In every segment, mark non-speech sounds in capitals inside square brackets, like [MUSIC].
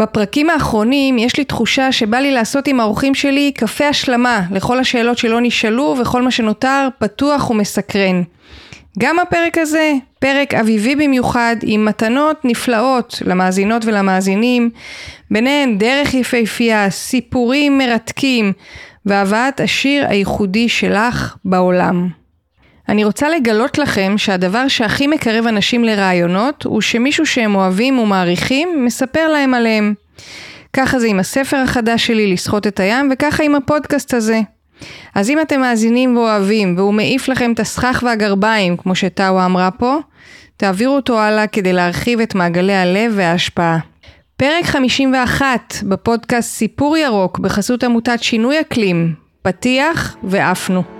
בפרקים האחרונים יש לי תחושה שבא לי לעשות עם האורחים שלי קפה השלמה לכל השאלות שלא נשאלו וכל מה שנותר פתוח ומסקרן. גם הפרק הזה, פרק אביבי במיוחד, עם מתנות נפלאות למאזינות ולמאזינים, ביניהן דרך יפהפייה, סיפורים מרתקים, והבאת השיר הייחודי שלך בעולם. אני רוצה לגלות לכם שהדבר שהכי מקרב אנשים לרעיונות, הוא שמישהו שהם אוהבים ומעריכים, מספר להם עליהם. ככה זה עם הספר החדש שלי, לשחות את הים, וככה עם הפודקאסט הזה. אז אם אתם מאזינים ואוהבים, והוא מעיף לכם את הסכך והגרביים, כמו שטאווה אמרה פה, תעבירו אותו הלאה כדי להרחיב את מעגלי הלב וההשפעה. פרק 51 בפודקאסט סיפור ירוק בחסות עמותת שינוי אקלים, פתיח ועפנו.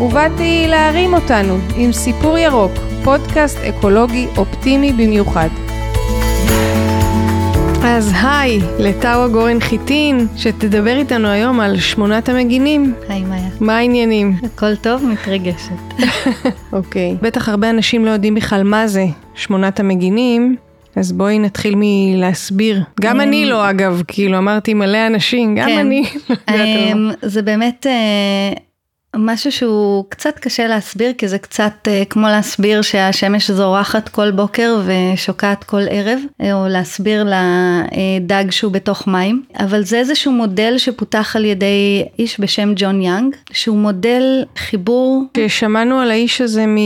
ובאתי להרים אותנו עם סיפור ירוק, פודקאסט אקולוגי אופטימי במיוחד. אז היי, לטאווה גורן חיטין, שתדבר איתנו היום על שמונת המגינים. היי מאיה. מה העניינים? הכל טוב? מתרגשת. [LAUGHS] אוקיי. okay. בטח הרבה אנשים לא יודעים בכלל מה זה שמונת המגינים, אז בואי נתחיל מלהסביר. גם אני אמ, לא אגב, כאילו אמרתי מלא אנשים, גם כן. אני. אמ, זה באמת אה, משהו שהוא קצת קשה להסביר, כי זה קצת uh, כמו להסביר שהשמש זורחת כל בוקר ושוקעת כל ערב, אה, או להסביר לדג שהוא בתוך מים, אבל זה איזשהו מודל שפותח על ידי איש בשם ג'ון יאנג, שהוא מודל חיבור. ששמענו על האיש הזה מ...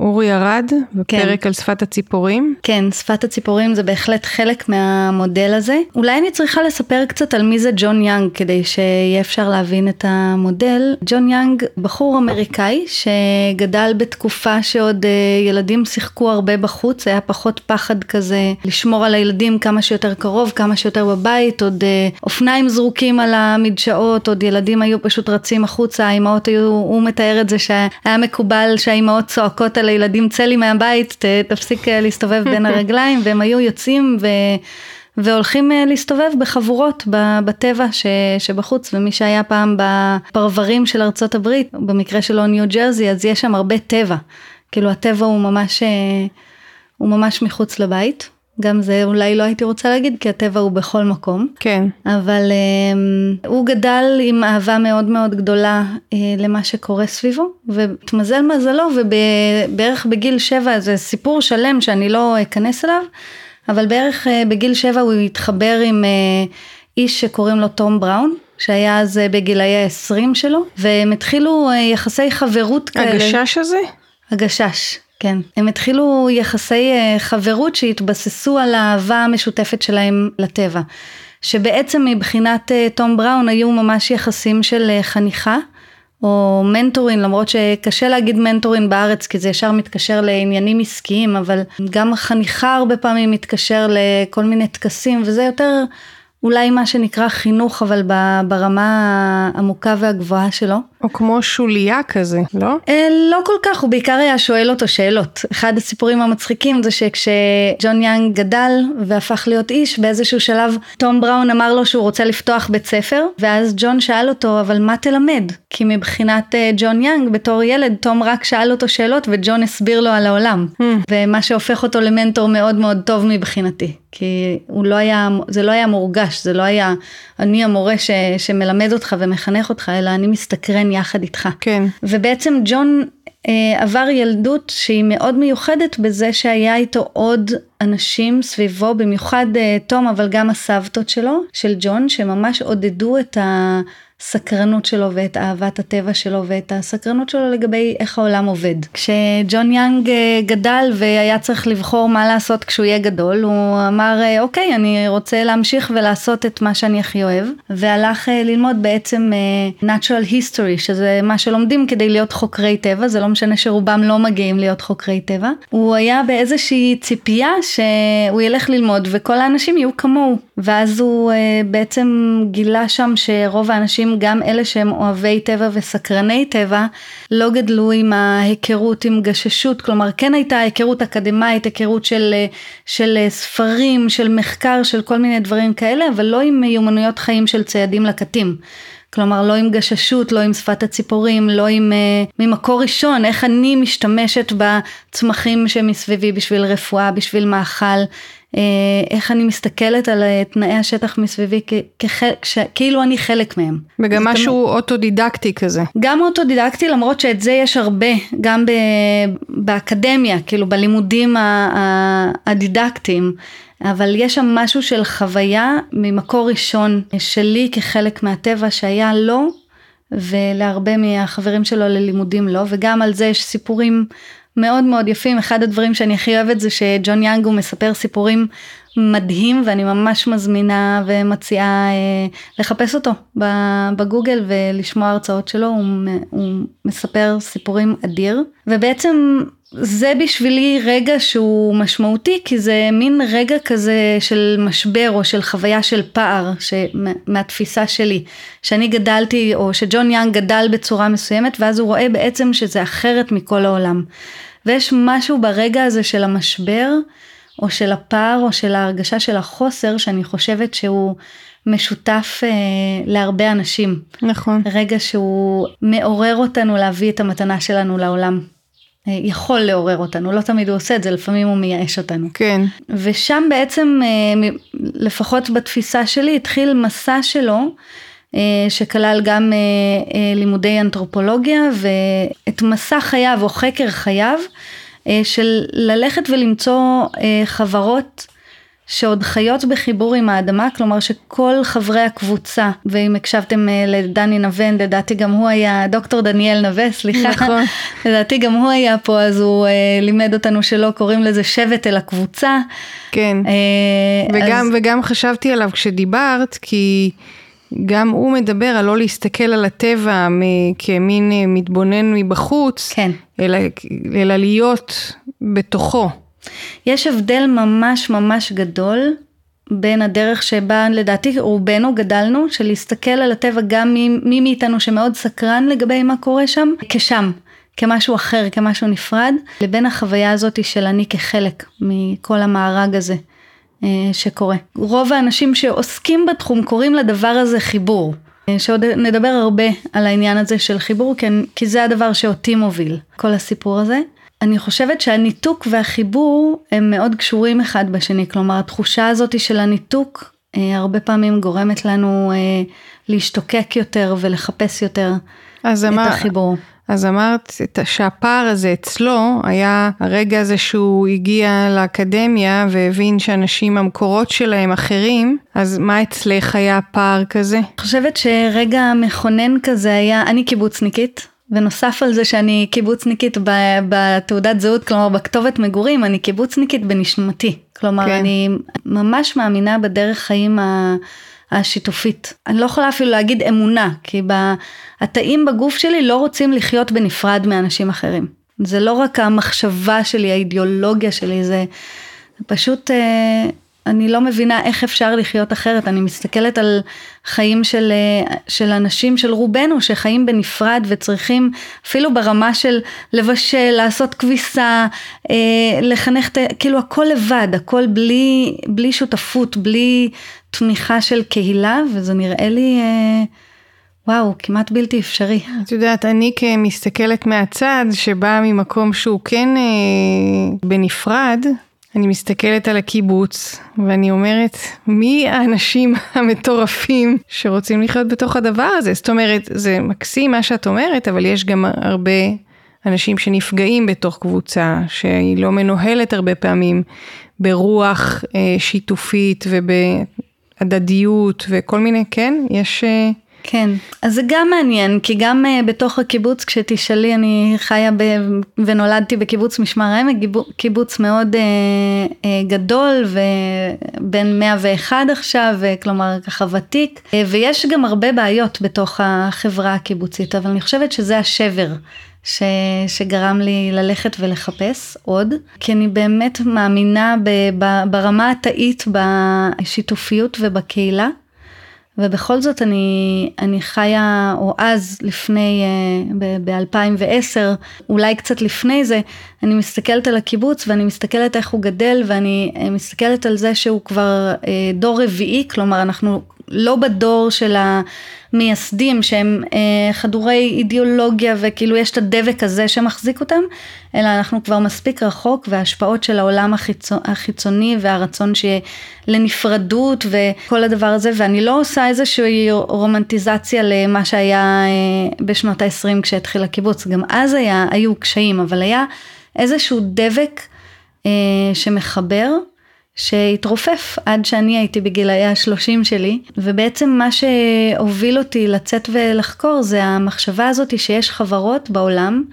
אורי ארד, בפרק כן. על שפת הציפורים. כן, שפת הציפורים זה בהחלט חלק מהמודל הזה. אולי אני צריכה לספר קצת על מי זה ג'ון יאנג, כדי שיהיה אפשר להבין את המודל. ג'ון יאנג, בחור אמריקאי, שגדל בתקופה שעוד אה, ילדים שיחקו הרבה בחוץ, היה פחות פחד כזה לשמור על הילדים כמה שיותר קרוב, כמה שיותר בבית, עוד אה, אופניים זרוקים על המדשאות, עוד ילדים היו פשוט רצים החוצה, האימהות היו, הוא מתאר את זה שהיה מקובל שהאימהות צועקות לזרוק על הילדים צלי מהבית, ת, תפסיק אה, להסתובב בין [LAUGHS] הרגליים, והם היו יוצאים ו... והולכים אה, להסתובב בחבורות בטבע ש, שבחוץ, ומי שהיה פעם בפרברים של ארצות הברית, במקרה שלו ניו ג'רזי, אז יש שם הרבה טבע. כאילו הטבע הוא ממש, אה, הוא ממש מחוץ לבית. גם זה אולי לא הייתי רוצה להגיד, כי הטבע הוא בכל מקום. כן. אבל um, הוא גדל עם אהבה מאוד מאוד גדולה uh, למה שקורה סביבו, והתמזל מזלו, ובערך בגיל שבע, זה סיפור שלם שאני לא אכנס אליו, אבל בערך uh, בגיל שבע הוא התחבר עם uh, איש שקוראים לו תום בראון. שהיה אז בגילאי ה-20 שלו, והם התחילו יחסי חברות כאלה. הגשש הזה? הגשש, כן, הם התחילו יחסי אה, חברות שהתבססו על האהבה המשותפת שלהם לטבע. שבעצם מבחינת אה, תום בראון היו ממש יחסים של אה, חניכה. או מנטורין, למרות שקשה להגיד מנטורין בארץ כי זה ישר מתקשר לעניינים עסקיים, אבל גם חניכה הרבה פעמים מתקשר לכל מיני טקסים וזה יותר אולי מה שנקרא חינוך, אבל ברמה העמוקה והגבוהה שלו. או כמו שוליה כזה, לא? אה, לא כל כך, הוא בעיקר היה שואל אותו שאלות. אחד הסיפורים המצחיקים זה שכשג'ון יאנג גדל והפך להיות איש, באיזשהו שלב תום בראון אמר לו שהוא רוצה לפתוח בית ספר, ואז ג'ון שאל אותו, אבל מה תלמד? כי מבחינת אה, ג'ון יאנג, בתור ילד, תום רק שאל אותו שאלות וג'ון הסביר לו על העולם. Hmm. ומה שהופך אותו למנטור מאוד מאוד טוב מבחינתי. כי הוא לא היה, זה לא היה מורגש, זה לא היה אני המורה ש, שמלמד אותך ומחנך אותך, אלא אני מסתקרן יחד איתך. כן. ובעצם ג'ון אה, עבר ילדות שהיא מאוד מיוחדת בזה שהיה איתו עוד אנשים סביבו, במיוחד אה, תום, אבל גם הסבתות שלו, של ג'ון, שממש עודדו את ה... הסקרנות שלו ואת אהבת הטבע שלו ואת הסקרנות שלו לגבי איך העולם עובד. כשג'ון יאנג אה, גדל והיה צריך לבחור מה לעשות כשהוא יהיה גדול, הוא אמר אה, אוקיי אני רוצה להמשיך ולעשות את מה שאני הכי אוהב, והלך אה, ללמוד בעצם natural history שזה מה שלומדים כדי להיות חוקרי טבע, זה לא משנה שרובם לא מגיעים להיות חוקרי טבע. הוא היה באיזושהי ציפייה שהוא ילך ללמוד וכל האנשים יהיו כמוהו, ואז הוא בעצם גילה שם שרוב האנשים גם אלה שהם אוהבי טבע וסקרני טבע, לא גדלו עם ההיכרות עם גששות, כלומר כן הייתה היכרות אקדמאית, היכרות של, של ספרים, של מחקר, של כל מיני דברים כאלה, אבל לא עם מיומנויות חיים של ציידים לקטים. כלומר לא עם גששות, לא עם שפת הציפורים, לא עם uh, ממקור ראשון, איך אני משתמשת בצמחים שמסביבי בשביל רפואה, בשביל מאכל, איך אני מסתכלת על אה, תנאי השטח מסביבי כאילו אני חלק מהם. וגם משהו תמ... אוטודידקטי כזה. גם אוטודידקטי למרות שאת זה יש הרבה גם ב... באקדמיה כאילו בלימודים הדידקטיים. אבל יש שם משהו של חוויה ממקור ראשון שלי כחלק מהטבע שהיה לו ולהרבה מהחברים שלו ללימודים לא וגם על זה יש סיפורים מאוד מאוד יפים. אחד הדברים שאני הכי אוהבת זה שג'ון יאנג הוא מספר סיפורים מדהים ואני ממש מזמינה ומציעה אה, לחפש אותו בגוגל ולשמוע הרצאות שלו, הוא, הוא מספר סיפורים אדיר. ובעצם זה בשבילי רגע שהוא משמעותי כי זה מין רגע כזה של משבר או של חוויה של פער מהתפיסה שלי שאני גדלתי או שג'ון יאנג גדל בצורה מסוימת ואז הוא רואה בעצם שזה אחרת מכל העולם. ויש משהו ברגע הזה של המשבר או של הפער או של ההרגשה של החוסר שאני חושבת שהוא משותף אה, להרבה אנשים. נכון. רגע שהוא מעורר אותנו להביא את המתנה שלנו לעולם. אה, יכול לעורר אותנו, לא תמיד הוא עושה את זה, לפעמים הוא מייאש אותנו. כן. ושם בעצם, אה, לפחות בתפיסה שלי, התחיל מסע שלו, שכלל גם לימודי אנתרופולוגיה, ואת מסע חייו או חקר חייו, של ללכת ולמצוא חברות שעוד חיות בחיבור עם האדמה, כלומר שכל חברי הקבוצה, ואם הקשבתם אה, לדני נוון, לדעתי גם הוא היה, דוקטור דניאל נווה, סליחה, נכון. [LAUGHS] לדעתי גם הוא היה פה, אז הוא אה, לימד אותנו שלא קוראים לזה שבט אלא קבוצה. כן, אה, וגם, אז... וגם חשבתי עליו כשדיברת, כי... גם הוא מדבר על לא להסתכל על הטבע כמין אה, מתבונן מבחוץ, כן. אלא, אלא להיות בתוכו. יש הבדל ממש ממש גדול בין הדרך שבה לדעתי רובנו גדלנו, של להסתכל על הטבע גם מי, מי מאיתנו שמאוד סקרן לגבי מה קורה שם, כשם, כמשהו אחר, כמשהו נפרד, לבין החוויה הזאת של אני כחלק מכל המארג הזה. אה, שקורה. רוב האנשים שעוסקים בתחום קוראים לדבר הזה חיבור. אה, שעוד נדבר הרבה על העניין הזה של חיבור, כי, כי זה הדבר שאותי מוביל, כל הסיפור הזה. אני חושבת שהניתוק והחיבור הם מאוד קשורים אחד בשני, כלומר התחושה הזאת של הניתוק אה, הרבה פעמים גורמת לנו אה, להשתוקק יותר ולחפש יותר את אמר, החיבור. אז אמרת שהפער הזה אצלו היה הרגע הזה שהוא הגיע לאקדמיה והבין שאנשים המקורות שלהם אחרים, אז מה אצלך היה פער כזה? אני חושבת שרגע מכונן כזה היה, אני קיבוצניקית, ונוסף על זה שאני קיבוצניקית בתעודת זהות, כלומר בכתובת מגורים, אני קיבוצניקית בנשמתי. כלומר, כן. אני ממש מאמינה בדרך חיים השיתופית. אני לא יכולה אפילו להגיד אמונה, כי התאים בגוף שלי לא רוצים לחיות בנפרד מאנשים אחרים. זה לא רק המחשבה שלי, האידיאולוגיה שלי, זה פשוט אה, אני לא מבינה איך אפשר לחיות אחרת, אני מסתכלת על חיים של, אה, של אנשים, של רובנו, שחיים בנפרד וצריכים אפילו ברמה של לבשל, לעשות כביסה, אה, לחנך, כאילו הכל לבד, הכל בלי, בלי שותפות, בלי תמיכה של קהילה, וזה נראה לי... אה, וואו, כמעט בלתי אפשרי. את יודעת, אני כמסתכלת מהצד, שבאה ממקום שהוא כן אה, בנפרד, אני מסתכלת על הקיבוץ ואני אומרת, מי האנשים [LAUGHS] המטורפים שרוצים לחיות בתוך הדבר הזה? זאת אומרת, זה מקסים מה שאת אומרת, אבל יש גם הרבה אנשים שנפגעים בתוך קבוצה, שהיא לא מנוהלת הרבה פעמים ברוח אה, שיתופית ובהדדיות וכל מיני, כן, יש... אה, כן, אז זה גם מעניין, כי גם uh, בתוך הקיבוץ, כשתשאלי, אני חיה ב... ונולדתי בקיבוץ משמר העמק, קיבוץ מאוד uh, uh, גדול ובין 101 עכשיו, כלומר ככה ותיק, uh, ויש גם הרבה בעיות בתוך החברה הקיבוצית, אבל אני חושבת שזה השבר. ש, שגרם לי ללכת ולחפש עוד, כי אני באמת מאמינה ב, ב, ברמה התאית בשיתופיות ובקהילה. ובכל זאת אני, אני חיה, או אז לפני, אה, ב-2010, אולי קצת לפני זה, אני מסתכלת על הקיבוץ ואני מסתכלת איך הוא גדל ואני אה, מסתכלת על זה שהוא כבר אה, דור רביעי, כלומר אנחנו לא בדור של המייסדים שהם אה, חדורי אידיאולוגיה וכאילו יש את הדבק הזה שמחזיק אותם, אלא אנחנו כבר מספיק רחוק וההשפעות של העולם החיצו, החיצוני והרצון שיהיה לנפרדות וכל הדבר הזה, ואני לא עושה איזושהי רומנטיזציה למה שהיה אה, בשנות ה-20 כשהתחיל הקיבוץ, גם אז היה, היו קשיים, אבל היה איזשהו דבק אה, שמחבר. שהתרופף עד שאני הייתי בגילאי השלושים שלי, ובעצם מה שהוביל אותי לצאת ולחקור זה המחשבה הזאת שיש חברות בעולם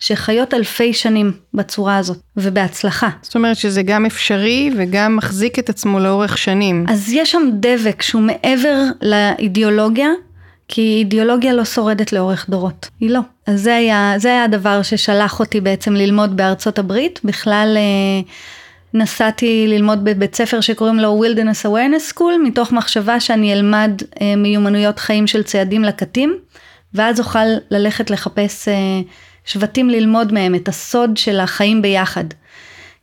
שחיות אלפי שנים בצורה הזאת, ובהצלחה. זאת אומרת שזה גם אפשרי וגם מחזיק את עצמו לאורך שנים. אז יש שם דבק שהוא מעבר לאידיאולוגיה, כי אידיאולוגיה לא שורדת לאורך דורות, היא לא. אז זה היה, זה היה הדבר ששלח אותי בעצם ללמוד בארצות הברית, בכלל... נסעתי ללמוד בבית ספר שקוראים לו Wilderness Awareness School, מתוך מחשבה שאני אלמד אה, מיומנויות חיים של ציידים לקטים, ואז אוכל ללכת לחפש אה, שבטים ללמוד מהם את הסוד של החיים ביחד.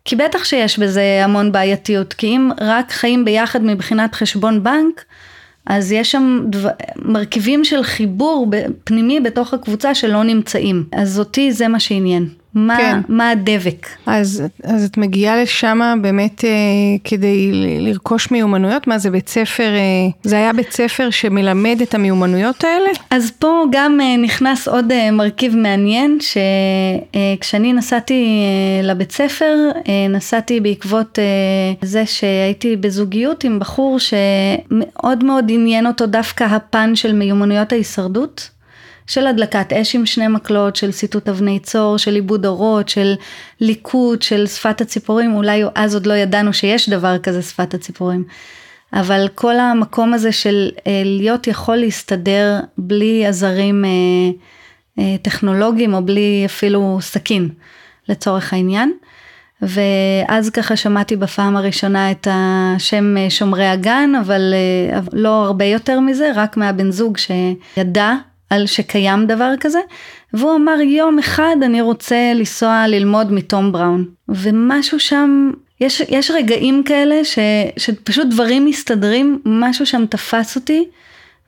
כי בטח שיש בזה המון בעייתיות, כי אם רק חיים ביחד מבחינת חשבון בנק, אז יש שם דבר, מרכיבים של חיבור פנימי בתוך הקבוצה שלא נמצאים. אז אותי זה מה שעניין. מה, כן. מה הדבק? אז, אז את מגיעה לשם באמת אה, כדי לרכוש מיומנויות? מה זה בית ספר, אה, זה היה בית ספר שמלמד את המיומנויות האלה? אז פה גם אה, נכנס עוד אה, מרכיב מעניין, שכשאני אה, נסעתי אה, לבית ספר, אה, נסעתי בעקבות אה, זה שהייתי בזוגיות עם בחור שמאוד מאוד עניין אותו דווקא הפן של מיומנויות ההישרדות. של הדלקת אש עם שני מקלות, של סיטוט אבני צור, של עיבוד אורות, של ליקוט, של שפת הציפורים, אולי אז עוד לא ידענו שיש דבר כזה שפת הציפורים. אבל כל המקום הזה של אה, להיות יכול להסתדר בלי עזרים אה, אה, טכנולוגיים או בלי אפילו סכין לצורך העניין. ואז ככה שמעתי בפעם הראשונה את השם שומרי הגן, אבל לא הרבה יותר מזה, רק מהבן זוג שידע על שקיים דבר כזה, והוא אמר יום אחד אני רוצה לנסוע ללמוד מתום בראון. ומשהו שם, יש, יש רגעים כאלה ש, שפשוט דברים מסתדרים, משהו שם תפס אותי.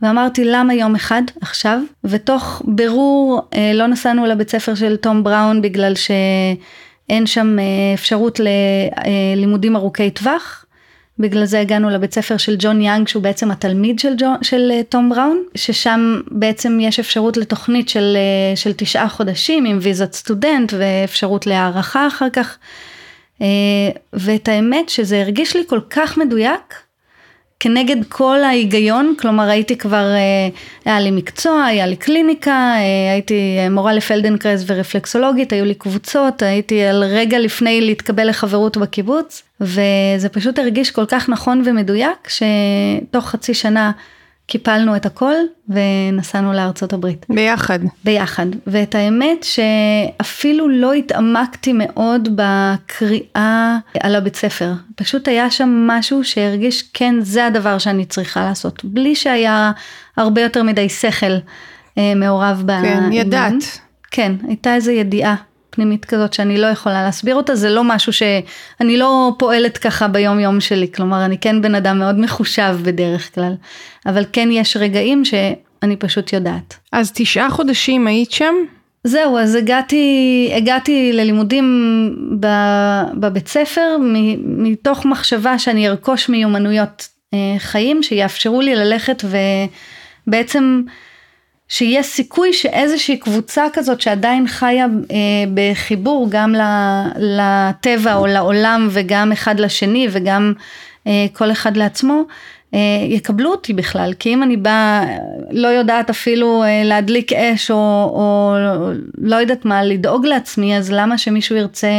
ואמרתי למה יום אחד עכשיו ותוך בירור אה, לא נסענו לבית ספר של תום בראון בגלל שאין שם אה, אפשרות ללימודים אה, ארוכי טווח בגלל זה הגענו לבית ספר של ג'ון יאנג שהוא בעצם התלמיד של, ג'ון, של uh, תום בראון ששם בעצם יש אפשרות לתוכנית של, uh, של תשעה חודשים עם ויזת סטודנט ואפשרות להערכה אחר כך. Uh, ואת האמת שזה הרגיש לי כל כך מדויק כנגד כל ההיגיון, כלומר הייתי כבר, היה לי מקצוע, היה לי קליניקה, הייתי מורה לפלדנקרז ורפלקסולוגית, היו לי קבוצות, הייתי על רגע לפני להתקבל לחברות בקיבוץ, וזה פשוט הרגיש כל כך נכון ומדויק, שתוך חצי שנה קיפלנו את הכל ונסענו לארצות הברית. ביחד. ביחד. ואת האמת שאפילו לא התעמקתי מאוד בקריאה על הבית ספר. פשוט היה שם משהו שהרגיש כן זה הדבר שאני צריכה לעשות. בלי שהיה הרבה יותר מדי שכל אה, מעורב בעניין. כן, ידעת. כן, הייתה איזו ידיעה פנימית כזאת שאני לא יכולה להסביר אותה, זה לא משהו שאני לא פועלת ככה ביום יום שלי, כלומר אני כן בן אדם מאוד מחושב בדרך כלל, אבל כן יש רגעים שאני פשוט יודעת. אז תשעה חודשים היית שם? זהו, אז הגעתי, הגעתי ללימודים בבית ספר מתוך מחשבה שאני ארכוש מיומנויות אה, חיים שיאפשרו לי ללכת ובעצם שיהיה סיכוי שאיזושהי קבוצה כזאת שעדיין חיה אה, בחיבור גם לטבע או לעולם וגם אחד לשני וגם אה, כל אחד לעצמו, אה, יקבלו אותי בכלל, כי אם אני באה, לא יודעת אפילו אה, להדליק אש או, או לא יודעת מה, לדאוג לעצמי, אז למה שמישהו ירצה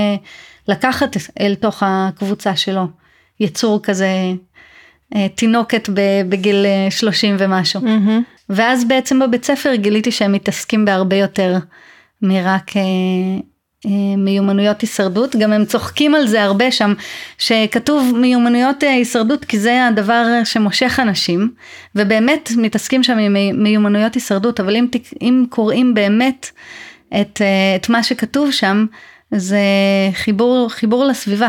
לקחת אל תוך הקבוצה שלו יצור כזה, אה, תינוקת בגיל 30 ומשהו. Mm-hmm. ואז בעצם בבית ספר גיליתי שהם מתעסקים בהרבה יותר מרק אה, מיומנויות הישרדות, גם הם צוחקים על זה הרבה שם, שכתוב מיומנויות אה, הישרדות כי זה הדבר שמושך אנשים, ובאמת מתעסקים שם עם מיומנויות הישרדות, אבל אם, אם קוראים באמת את, אה, את מה שכתוב שם, זה חיבור, חיבור לסביבה.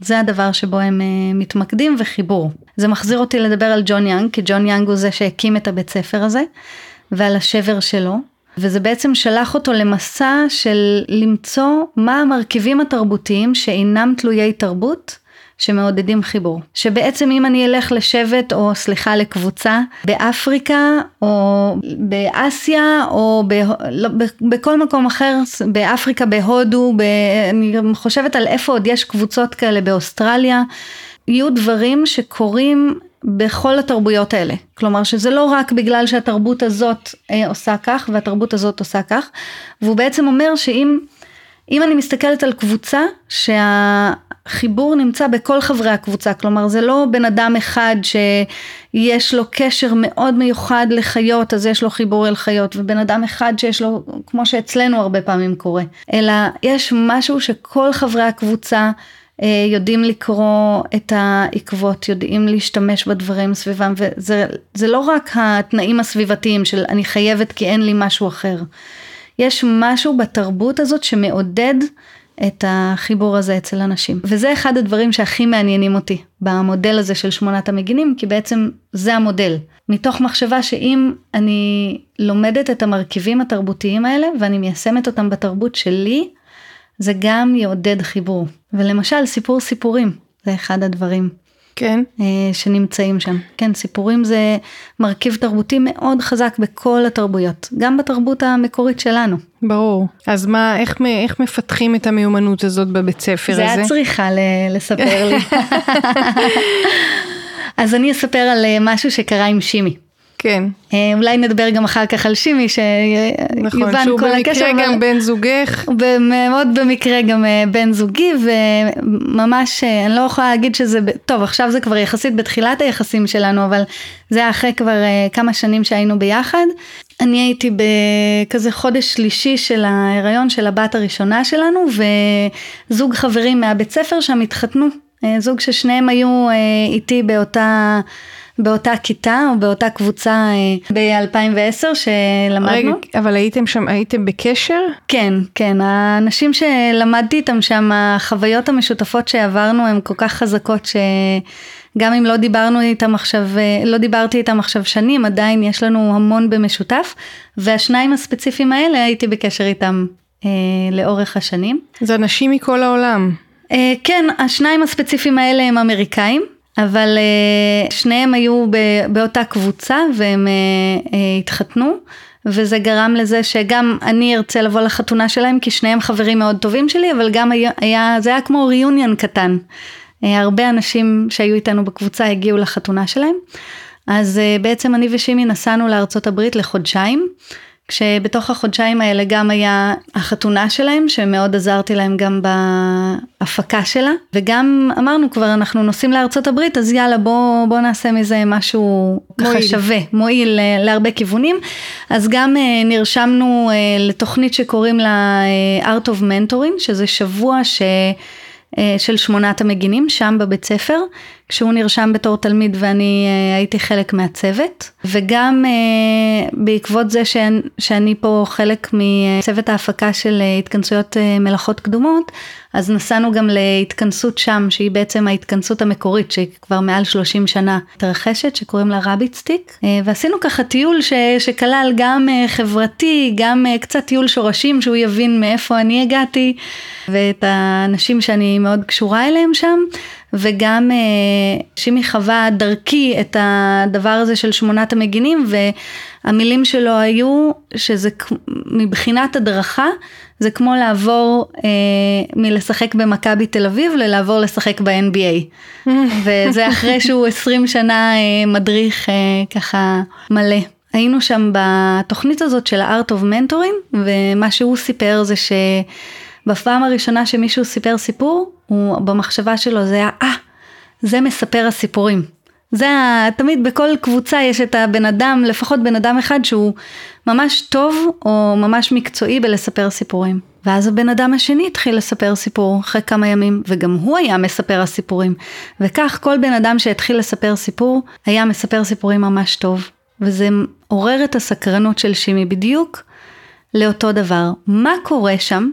זה הדבר שבו הם מתמקדים וחיבור. זה מחזיר אותי לדבר על ג'ון יאנג, כי ג'ון יאנג הוא זה שהקים את הבית ספר הזה, ועל השבר שלו. וזה בעצם שלח אותו למסע של למצוא מה המרכיבים התרבותיים שאינם תלויי תרבות. שמעודדים חיבור. שבעצם אם אני אלך לשבט או סליחה לקבוצה באפריקה או באסיה או ב, לא, ב, בכל מקום אחר, באפריקה, בהודו, ב, אני חושבת על איפה עוד יש קבוצות כאלה באוסטרליה, יהיו דברים שקורים בכל התרבויות האלה. כלומר שזה לא רק בגלל שהתרבות הזאת אה, עושה כך והתרבות הזאת עושה כך, והוא בעצם אומר שאם אם אני מסתכלת על קבוצה שהחיבור נמצא בכל חברי הקבוצה, כלומר זה לא בן אדם אחד שיש לו קשר מאוד מיוחד לחיות אז יש לו חיבור אל חיות ובן אדם אחד שיש לו כמו שאצלנו הרבה פעמים קורה, אלא יש משהו שכל חברי הקבוצה יודעים לקרוא את העקבות, יודעים להשתמש בדברים סביבם, וזה לא רק התנאים הסביבתיים של אני חייבת כי אין לי משהו אחר. יש משהו בתרבות הזאת שמעודד את החיבור הזה אצל אנשים. וזה אחד הדברים שהכי מעניינים אותי במודל הזה של שמונת המגינים, כי בעצם זה המודל. מתוך מחשבה שאם אני לומדת את המרכיבים התרבותיים האלה ואני מיישמת אותם בתרבות שלי, זה גם יעודד חיבור. ולמשל סיפור סיפורים, זה אחד הדברים. כן. אה, שנמצאים שם. כן, סיפורים זה מרכיב תרבותי מאוד חזק בכל התרבויות, גם בתרבות המקורית שלנו. ברור. אז מה, איך, איך מפתחים את המיומנות הזאת בבית ספר זה הזה? זה את צריכה לספר לי. [LAUGHS] אז אני אספר על אה, משהו שקרה עם שימי. כן. אה, אולי נדבר גם אחר כך על שימי, שיובן נכון, כל הקשר. נכון, שהוא במקרה גם בן זוגך. מאוד במקרה גם אה, בן זוגי, וממש, אה, אני לא יכולה להגיד שזה, טוב, עכשיו זה כבר יחסית בתחילת היחסים שלנו, אבל זה היה אחרי כבר כמה שנים שהיינו ביחד. אני הייתי בכזה חודש שלישי של ההיריון של הבת הראשונה שלנו, וזוג חברים מהבית ספר שם התחתנו. זוג ששניהם היו איתי באותה... באותה כיתה או באותה קבוצה אה, ב-2010 שלמדנו. רגע, אבל הייתם שם, הייתם בקשר? כן, כן, האנשים שלמדתי איתם שם, החוויות המשותפות שעברנו הן כל כך חזקות שגם אם לא דיברנו איתם עכשיו, אה, לא דיברתי איתם עכשיו שנים, עדיין יש לנו המון במשותף, והשניים הספציפיים האלה הייתי בקשר איתם אה, לאורך השנים. זה אנשים מכל העולם. אה, כן, השניים הספציפיים האלה הם אמריקאים. אבל uh, שניהם היו באותה קבוצה והם uh, uh, התחתנו. וזה גרם לזה שגם אני ארצה לבוא לחתונה שלהם כי שניהם חברים מאוד טובים שלי אבל גם היה, זה היה כמו ריוניון קטן. הרבה אנשים שהיו איתנו בקבוצה הגיעו לחתונה שלהם. אז בעצם אני ושימי נסענו לארצות הברית לחודשיים. כשבתוך החודשיים האלה גם היה החתונה שלהם, שמאוד עזרתי להם גם בהפקה שלה, וגם אמרנו כבר אנחנו נוסעים לארצות הברית, אז יאללה בוא, בוא נעשה מזה משהו מועיל. ככה שווה, מועיל אה, להרבה כיוונים. אז גם uh, נרשמנו uh, לתוכנית שקוראים לה Art of Mentoring, שזה שבוע ש... אה, של שמונת המגינים שם בבית ספר, כשהוא נרשם בתור תלמיד ואני אה, הייתי חלק מהצוות, וגם אה, בעקבות זה שאני, שאני פה חלק מצוות ההפקה של התכנסויות מלאכות קדומות, אז נסענו גם להתכנסות שם, שהיא בעצם ההתכנסות המקורית, שהיא כבר מעל 30 שנה מתרחשת, שקוראים לה רביט סטיק, ועשינו ככה טיול ש, שכלל גם חברתי, גם קצת טיול שורשים, שהוא יבין מאיפה אני הגעתי, ואת האנשים שאני מאוד קשורה אליהם שם, וגם אה, שימי חווה דרכי את הדבר הזה של שמונת המגינים, והמילים שלו היו שזה מבחינת הדרכה, זה כמו לעבור אה, מלשחק במכבי תל אביב ללעבור לשחק ב-NBA. [LAUGHS] וזה אחרי שהוא 20 שנה אה, מדריך אה, ככה מלא. היינו שם בתוכנית הזאת של ה-Art of Mentoring, ומה שהוא סיפר זה שבפעם הראשונה שמישהו סיפר סיפור, הוא במחשבה שלו זה היה, אה, זה מספר הסיפורים. זה ה... תמיד בכל קבוצה יש את הבן אדם, לפחות בן אדם אחד שהוא ממש טוב או ממש מקצועי בלספר סיפורים. ואז הבן אדם השני התחיל לספר סיפור אחרי כמה ימים, וגם הוא היה מספר הסיפורים. וכך כל בן אדם שהתחיל לספר סיפור, היה מספר סיפורים ממש טוב. וזה עורר את הסקרנות של שימי בדיוק לאותו דבר. מה קורה שם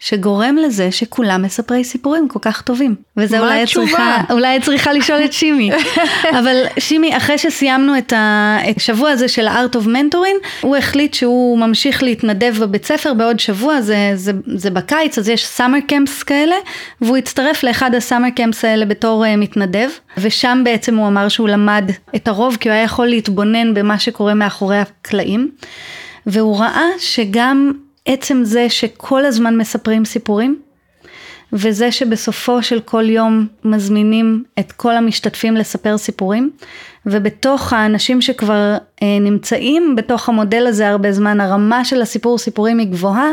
שגורם לזה שכולם מספרי סיפורים כל כך טובים. וזה אולי צריכה, אולי צריכה לשאול את שימי. [LAUGHS] אבל שימי, אחרי שסיימנו את השבוע הזה של ה-Art of Mentoring, הוא החליט שהוא ממשיך להתנדב בבית ספר בעוד שבוע, זה, זה, זה בקיץ, אז יש סאמר קמפס כאלה, והוא הצטרף לאחד הסאמר קמפס האלה בתור uh, מתנדב, ושם בעצם הוא אמר שהוא למד את הרוב, כי הוא היה יכול להתבונן במה שקורה מאחורי הקלעים. והוא ראה שגם עצם זה שכל הזמן מספרים סיפורים, וזה שבסופו של כל יום מזמינים את כל המשתתפים לספר סיפורים, ובתוך האנשים שכבר אה, נמצאים בתוך המודל הזה הרבה זמן, הרמה של הסיפור סיפורים היא גבוהה,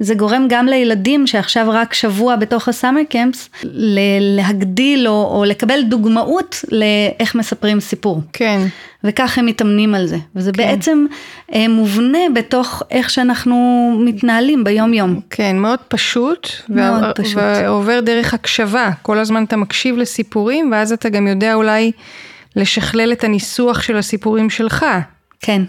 זה גורם גם לילדים שעכשיו רק שבוע בתוך הסאמר קמפס, להגדיל או, או לקבל דוגמאות לאיך מספרים סיפור. כן. וכך הם מתאמנים על זה. וזה כן. בעצם אה, מובנה בתוך איך שאנחנו מתנהלים ביום יום. כן, מאוד פשוט. מאוד וה, פשוט. ועובר דרך הקשבה. כל הזמן אתה מקשיב לסיפורים, ואז אתה גם יודע אולי... לשכלל את הניסוח של הסיפורים שלך. כן.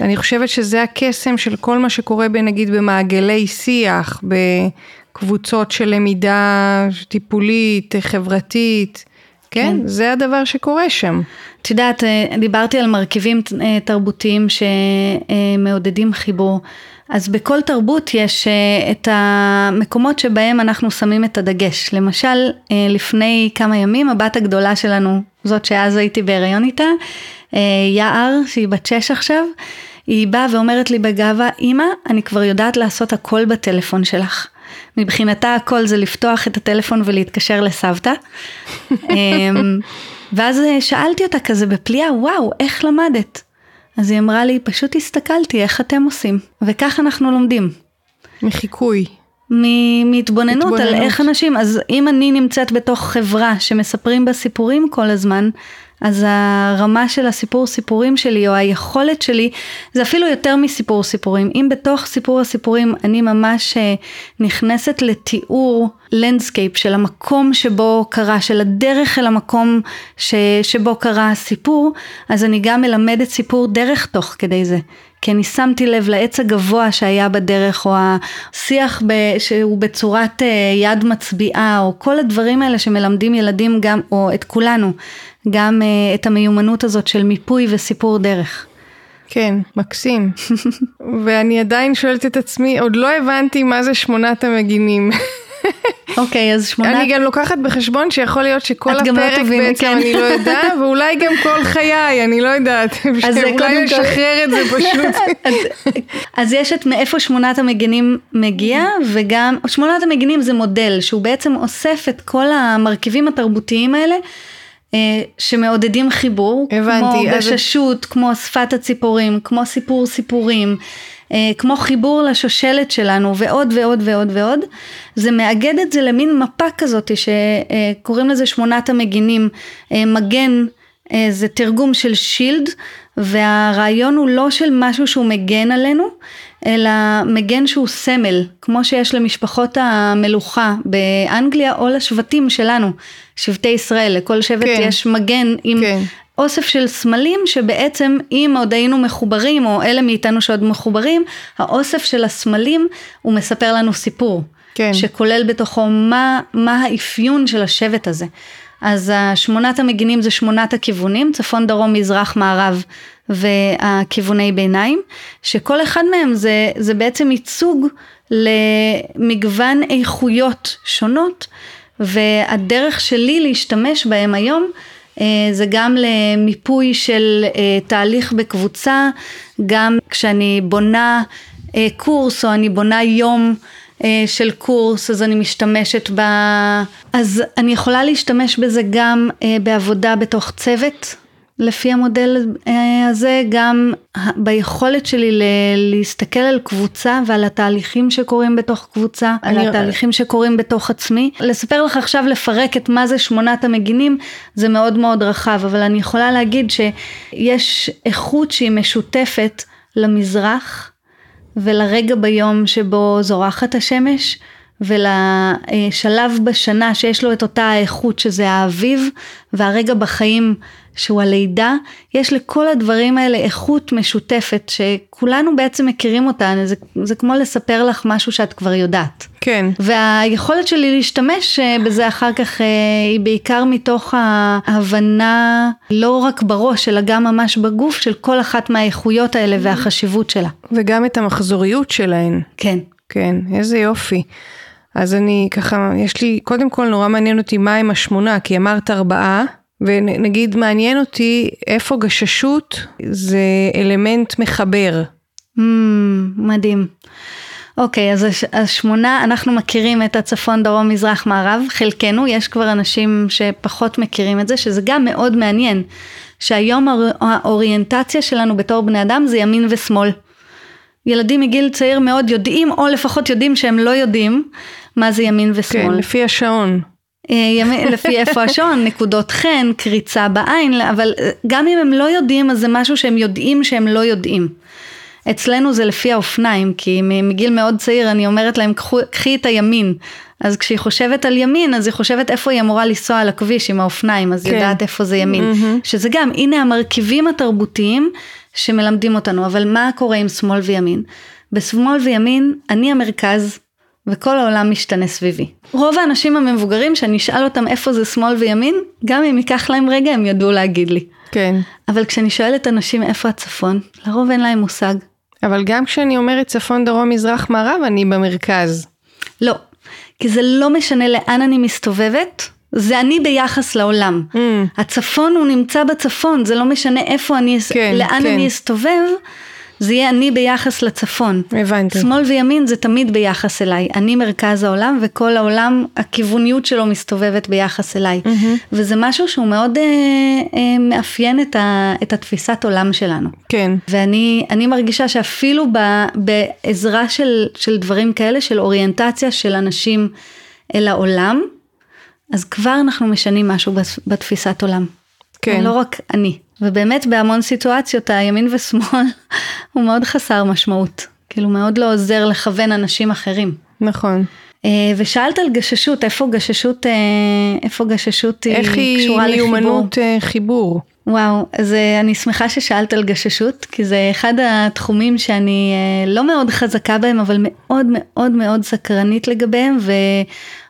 אני חושבת שזה הקסם של כל מה שקורה נגיד במעגלי שיח, בקבוצות של למידה טיפולית, חברתית. כן, כן, זה הדבר שקורה שם. את יודעת, אה, דיברתי על מרכיבים אה, תרבותיים שמעודדים חיבור. אז בכל תרבות יש אה, את המקומות שבהם אנחנו שמים את הדגש. למשל, לפני כמה ימים הבת הגדולה שלנו, זאת שאז הייתי בהיריון איתה, יער, שהיא בת שש עכשיו, היא באה ואומרת לי בגאווה, אמא, אני כבר יודעת לעשות הכל בטלפון שלך. מבחינתה הכל זה לפתוח את הטלפון ולהתקשר לסבתא. [LAUGHS] אמ, ואז שאלתי אותה כזה בפליאה, וואו, איך למדת? אז היא אמרה לי, פשוט הסתכלתי איך אתם עושים, וכך אנחנו לומדים. מחיקוי. מהתבוננות על איך אנשים, אז אם אני נמצאת בתוך חברה שמספרים בה סיפורים כל הזמן, אז הרמה של הסיפור סיפורים שלי או היכולת שלי זה אפילו יותר מסיפור סיפורים. אם בתוך סיפור הסיפורים אני ממש אה, נכנסת לתיאור landscape של המקום שבו קרה, של הדרך אל המקום ש, שבו קרה הסיפור, אז אני גם מלמדת סיפור דרך תוך כדי זה. כי אני שמתי לב לעץ הגבוה שהיה בדרך, או השיח ב, שהוא בצורת אה, יד מצביעה, או כל הדברים האלה שמלמדים ילדים גם, או את כולנו, גם uh, את המיומנות הזאת של מיפוי וסיפור דרך. כן, מקסים. [LAUGHS] ואני עדיין שואלת את עצמי, עוד לא הבנתי מה זה שמונת המגינים. אוקיי, okay, אז שמונת... אני גם לוקחת בחשבון שיכול להיות שכל הפרק לא בעצם כן. אני לא יודעת, [LAUGHS] ואולי גם כל חיי, אני לא יודעת. אז אולי לשחרר את זה [LAUGHS] פשוט. אז, אז יש את מאיפה שמונת המגינים מגיע, וגם, שמונת המגינים זה מודל שהוא בעצם אוסף את כל המרכיבים התרבותיים האלה. אה, שמעודדים חיבור, הבנתי, כמו גששות, אז... כמו שפת הציפורים, כמו סיפור סיפורים, כמו חיבור לשושלת שלנו ועוד ועוד ועוד ועוד. זה מאגד את זה למין מפה כזאת שקוראים לזה שמונת המגינים. אה, מגן זה תרגום של שילד והרעיון הוא לא של משהו שהוא מגן עלינו, אלא מגן שהוא סמל, כמו שיש למשפחות המלוכה באנגליה או לשבטים שלנו, שבטי ישראל, לכל שבט כן. יש מגן עם כן. אוסף של סמלים שבעצם אם עוד היינו מחוברים, או אלה מאיתנו שעוד מחוברים, האוסף של הסמלים הוא מספר לנו סיפור. כן. שכולל בתוכו מה, מה האפיון של השבט הזה. אז שמונת המגינים זה שמונת הכיוונים, צפון, דרום, מזרח, מערב והכיווני ביניים, שכל אחד מהם זה, זה בעצם ייצוג למגוון איכויות שונות והדרך שלי להשתמש בהם היום זה גם למיפוי של אה, תהליך בקבוצה, גם כשאני בונה אה, קורס או אני בונה יום של קורס אז אני משתמשת ב... אז אני יכולה להשתמש בזה גם בעבודה בתוך צוות לפי המודל אה, הזה גם ביכולת שלי להסתכל על קבוצה ועל התהליכים שקורים בתוך קבוצה. על התהליכים שקורים בתוך עצמי. לספר לך עכשיו לפרק את מה זה שמונת המגינים זה מאוד מאוד רחב, אבל אני יכולה להגיד שיש איכות שהיא משותפת למזרח ולרגע ביום שבו זורחת השמש. ולשלב בשנה שיש לו את אותה האיכות שזה האביב והרגע בחיים שהוא הלידה, יש לכל הדברים האלה איכות משותפת שכולנו בעצם מכירים אותה, זה, זה כמו לספר לך משהו שאת כבר יודעת. כן. והיכולת שלי להשתמש אה, בזה אחר כך אה, היא בעיקר מתוך ההבנה לא רק בראש אלא גם ממש בגוף של כל אחת מהאיכויות האלה והחשיבות שלה. וגם את המחזוריות שלהן. כן. כן, איזה יופי. אז אני ככה, יש לי, קודם כל נורא מעניין אותי מה עם השמונה, כי אמרת ארבעה. ונגיד מעניין אותי איפה גששות זה אלמנט מחבר. Mm, מדהים. אוקיי, אז השמונה, אנחנו מכירים את הצפון, דרום, מזרח, מערב, חלקנו, יש כבר אנשים שפחות מכירים את זה, שזה גם מאוד מעניין, שהיום האוריינטציה שלנו בתור בני אדם זה ימין ושמאל. ילדים מגיל צעיר מאוד יודעים, או לפחות יודעים שהם לא יודעים, מה זה ימין ושמאל. כן, לפי השעון. אה, [LAUGHS] לפי איפה השעון, נקודות חן, קריצה בעין, אבל אה, גם אם הם לא יודעים, אז זה משהו שהם יודעים שהם לא יודעים. אצלנו זה לפי האופניים, כי מגיל מאוד צעיר אני אומרת להם, קחי את הימין. אז כשהיא חושבת על ימין, אז היא חושבת איפה היא אמורה לנסוע על הכביש עם האופניים, אז כן. יודעת איפה זה ימין. Mm-hmm. שזה גם, הנה המרכיבים התרבותיים שמלמדים אותנו, אבל מה קורה עם שמאל וימין? בשמאל וימין, אני המרכז, וכל העולם משתנה סביבי. רוב האנשים המבוגרים שאני אשאל אותם איפה זה שמאל וימין, גם אם ייקח להם רגע הם ידעו להגיד לי. כן. אבל כשאני שואלת אנשים איפה הצפון, לרוב אין להם מושג. אבל גם כשאני אומרת צפון, דרום, מזרח, מערב, אני במרכז. לא, כי זה לא משנה לאן אני מסתובבת, זה אני ביחס לעולם. Mm. הצפון הוא נמצא בצפון, זה לא משנה איפה אני, כן, לאן כן. אני אסתובב. זה יהיה אני ביחס לצפון. הבנתי. שמאל וימין זה תמיד ביחס אליי. אני מרכז העולם וכל העולם, הכיווניות שלו מסתובבת ביחס אליי. Mm-hmm. וזה משהו שהוא מאוד אה, אה, מאפיין את, ה, את התפיסת עולם שלנו. כן. ואני מרגישה שאפילו ב, בעזרה של, של דברים כאלה, של אוריינטציה של אנשים אל העולם, אז כבר אנחנו משנים משהו בתפיסת עולם. כן. לא רק אני. ובאמת בהמון סיטואציות הימין ושמאל הוא מאוד חסר משמעות. כאילו מאוד לא עוזר לכוון אנשים אחרים. נכון. אה, ושאלת על גששות, איפה גששות, אה, איפה גששות היא קשורה לחיבור? איך היא מיומנות אה, חיבור? וואו, אז אני שמחה ששאלת על גששות, כי זה אחד התחומים שאני לא מאוד חזקה בהם, אבל מאוד מאוד מאוד סקרנית לגביהם,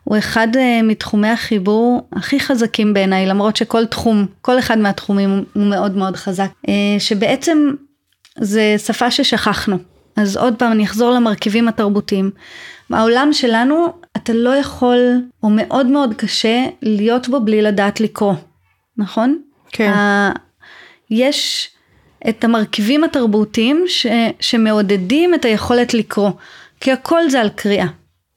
הוא אחד מתחומי החיבור הכי חזקים בעיניי, למרות שכל תחום, כל אחד מהתחומים הוא מאוד מאוד חזק, שבעצם זה שפה ששכחנו. אז עוד פעם אני אחזור למרכיבים התרבותיים. העולם שלנו, אתה לא יכול, או מאוד מאוד קשה, להיות בו בלי לדעת לקרוא, נכון? כן. יש את המרכיבים התרבותיים ש- שמעודדים את היכולת לקרוא, כי הכל זה על קריאה.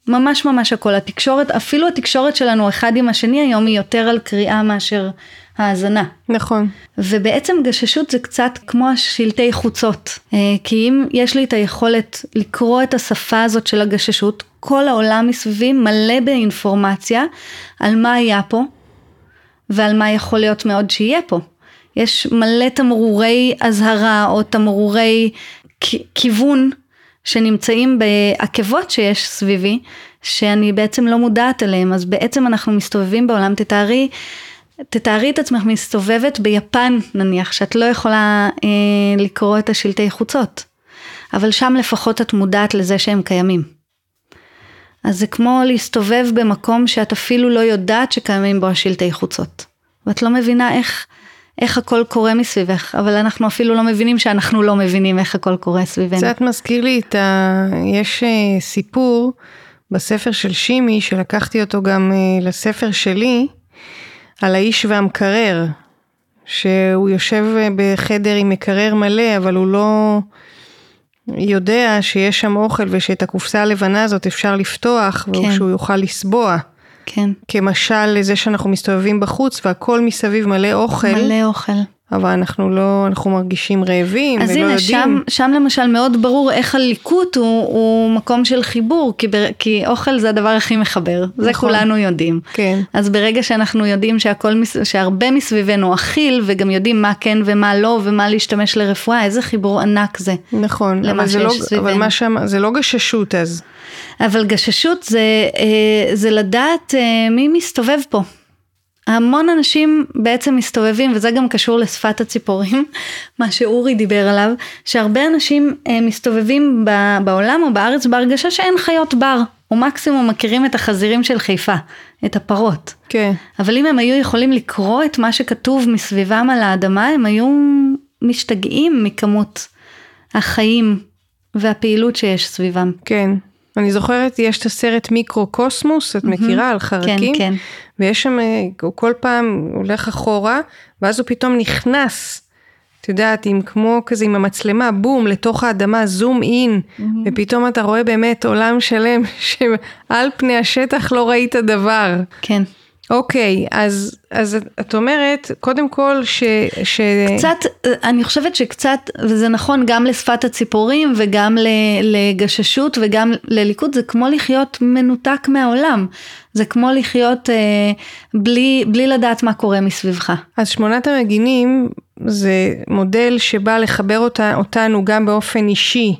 ממש ממש הכל. התקשורת, אפילו התקשורת שלנו אחד עם השני היום היא יותר על קריאה מאשר האזנה. נכון. ובעצם גששות זה קצת כמו השלטי חוצות. אה, כי אם יש לי את היכולת לקרוא את השפה הזאת של הגששות, כל העולם מסביבי מלא באינפורמציה על מה היה פה ועל מה יכול להיות מאוד שיהיה פה. יש מלא תמרורי אזהרה או תמרורי כיוון שנמצאים בעקבות שיש סביבי, שאני בעצם לא מודעת אליהם, אז בעצם אנחנו מסתובבים בעולם, תתארי, תתארי את עצמך מסתובבת ביפן נניח, שאת לא יכולה אה, לקרוא את השלטי חוצות, אבל שם לפחות את מודעת לזה שהם קיימים. אז זה כמו להסתובב במקום שאת אפילו לא יודעת שקיימים בו השלטי חוצות, ואת לא מבינה איך... איך הכל קורה מסביבך, אבל אנחנו אפילו לא מבינים שאנחנו לא מבינים איך הכל קורה סביבנו. קצת מזכיר לי את ה... יש אה, סיפור בספר של שימי, שלקחתי אותו גם אה, לספר שלי, על האיש והמקרר, שהוא יושב אה, בחדר עם מקרר מלא, אבל הוא לא יודע שיש שם אוכל ושאת הקופסה הלבנה הזאת אפשר לפתוח, כן. ושהוא יוכל לסבוע. כן. כמשל לזה שאנחנו מסתובבים בחוץ והכל מסביב מלא אוכל. מלא אוכל. אבל אנחנו לא, אנחנו מרגישים רעבים ולא הנה, יודעים. אז הנה, שם למשל מאוד ברור איך הליקוט הוא, הוא מקום של חיבור, כי, בר, כי אוכל זה הדבר הכי מחבר, נכון. זה כולנו יודעים. כן. אז ברגע שאנחנו יודעים שהכל, שהרבה מסביבנו אכיל, וגם יודעים מה כן ומה לא, ומה להשתמש לרפואה, איזה חיבור ענק זה. נכון, אבל, זה לא, אבל מה שם, זה לא גששות אז. אבל גששות זה, אה, זה לדעת אה, מי מסתובב פה. המון אנשים בעצם מסתובבים, וזה גם קשור לשפת הציפורים, [LAUGHS] מה שאורי דיבר עליו, שהרבה אנשים אה, מסתובבים בעולם או בארץ בהרגשה שאין חיות בר, או מקסימום מכירים את החזירים של חיפה, את הפרות. כן. אבל אם הם היו יכולים לקרוא את מה שכתוב מסביבם על האדמה, הם היו משתגעים מכמות החיים והפעילות שיש סביבם. כן. אני זוכרת, יש את הסרט מיקרו קוסמוס, את מכירה, על חרקים? כן, כן. ויש שם, הוא כל פעם הולך אחורה, ואז הוא פתאום נכנס, את יודעת, עם כמו כזה, עם המצלמה, בום, לתוך האדמה, זום אין, mm-hmm. ופתאום אתה רואה באמת עולם שלם, [LAUGHS] שעל פני השטח לא ראית דבר. כן. אוקיי, אז, אז את אומרת, קודם כל ש, ש... קצת, אני חושבת שקצת, וזה נכון גם לשפת הציפורים וגם לגששות וגם לליכוד, זה כמו לחיות מנותק מהעולם. זה כמו לחיות אה, בלי, בלי לדעת מה קורה מסביבך. אז שמונת המגינים זה מודל שבא לחבר אותה, אותנו גם באופן אישי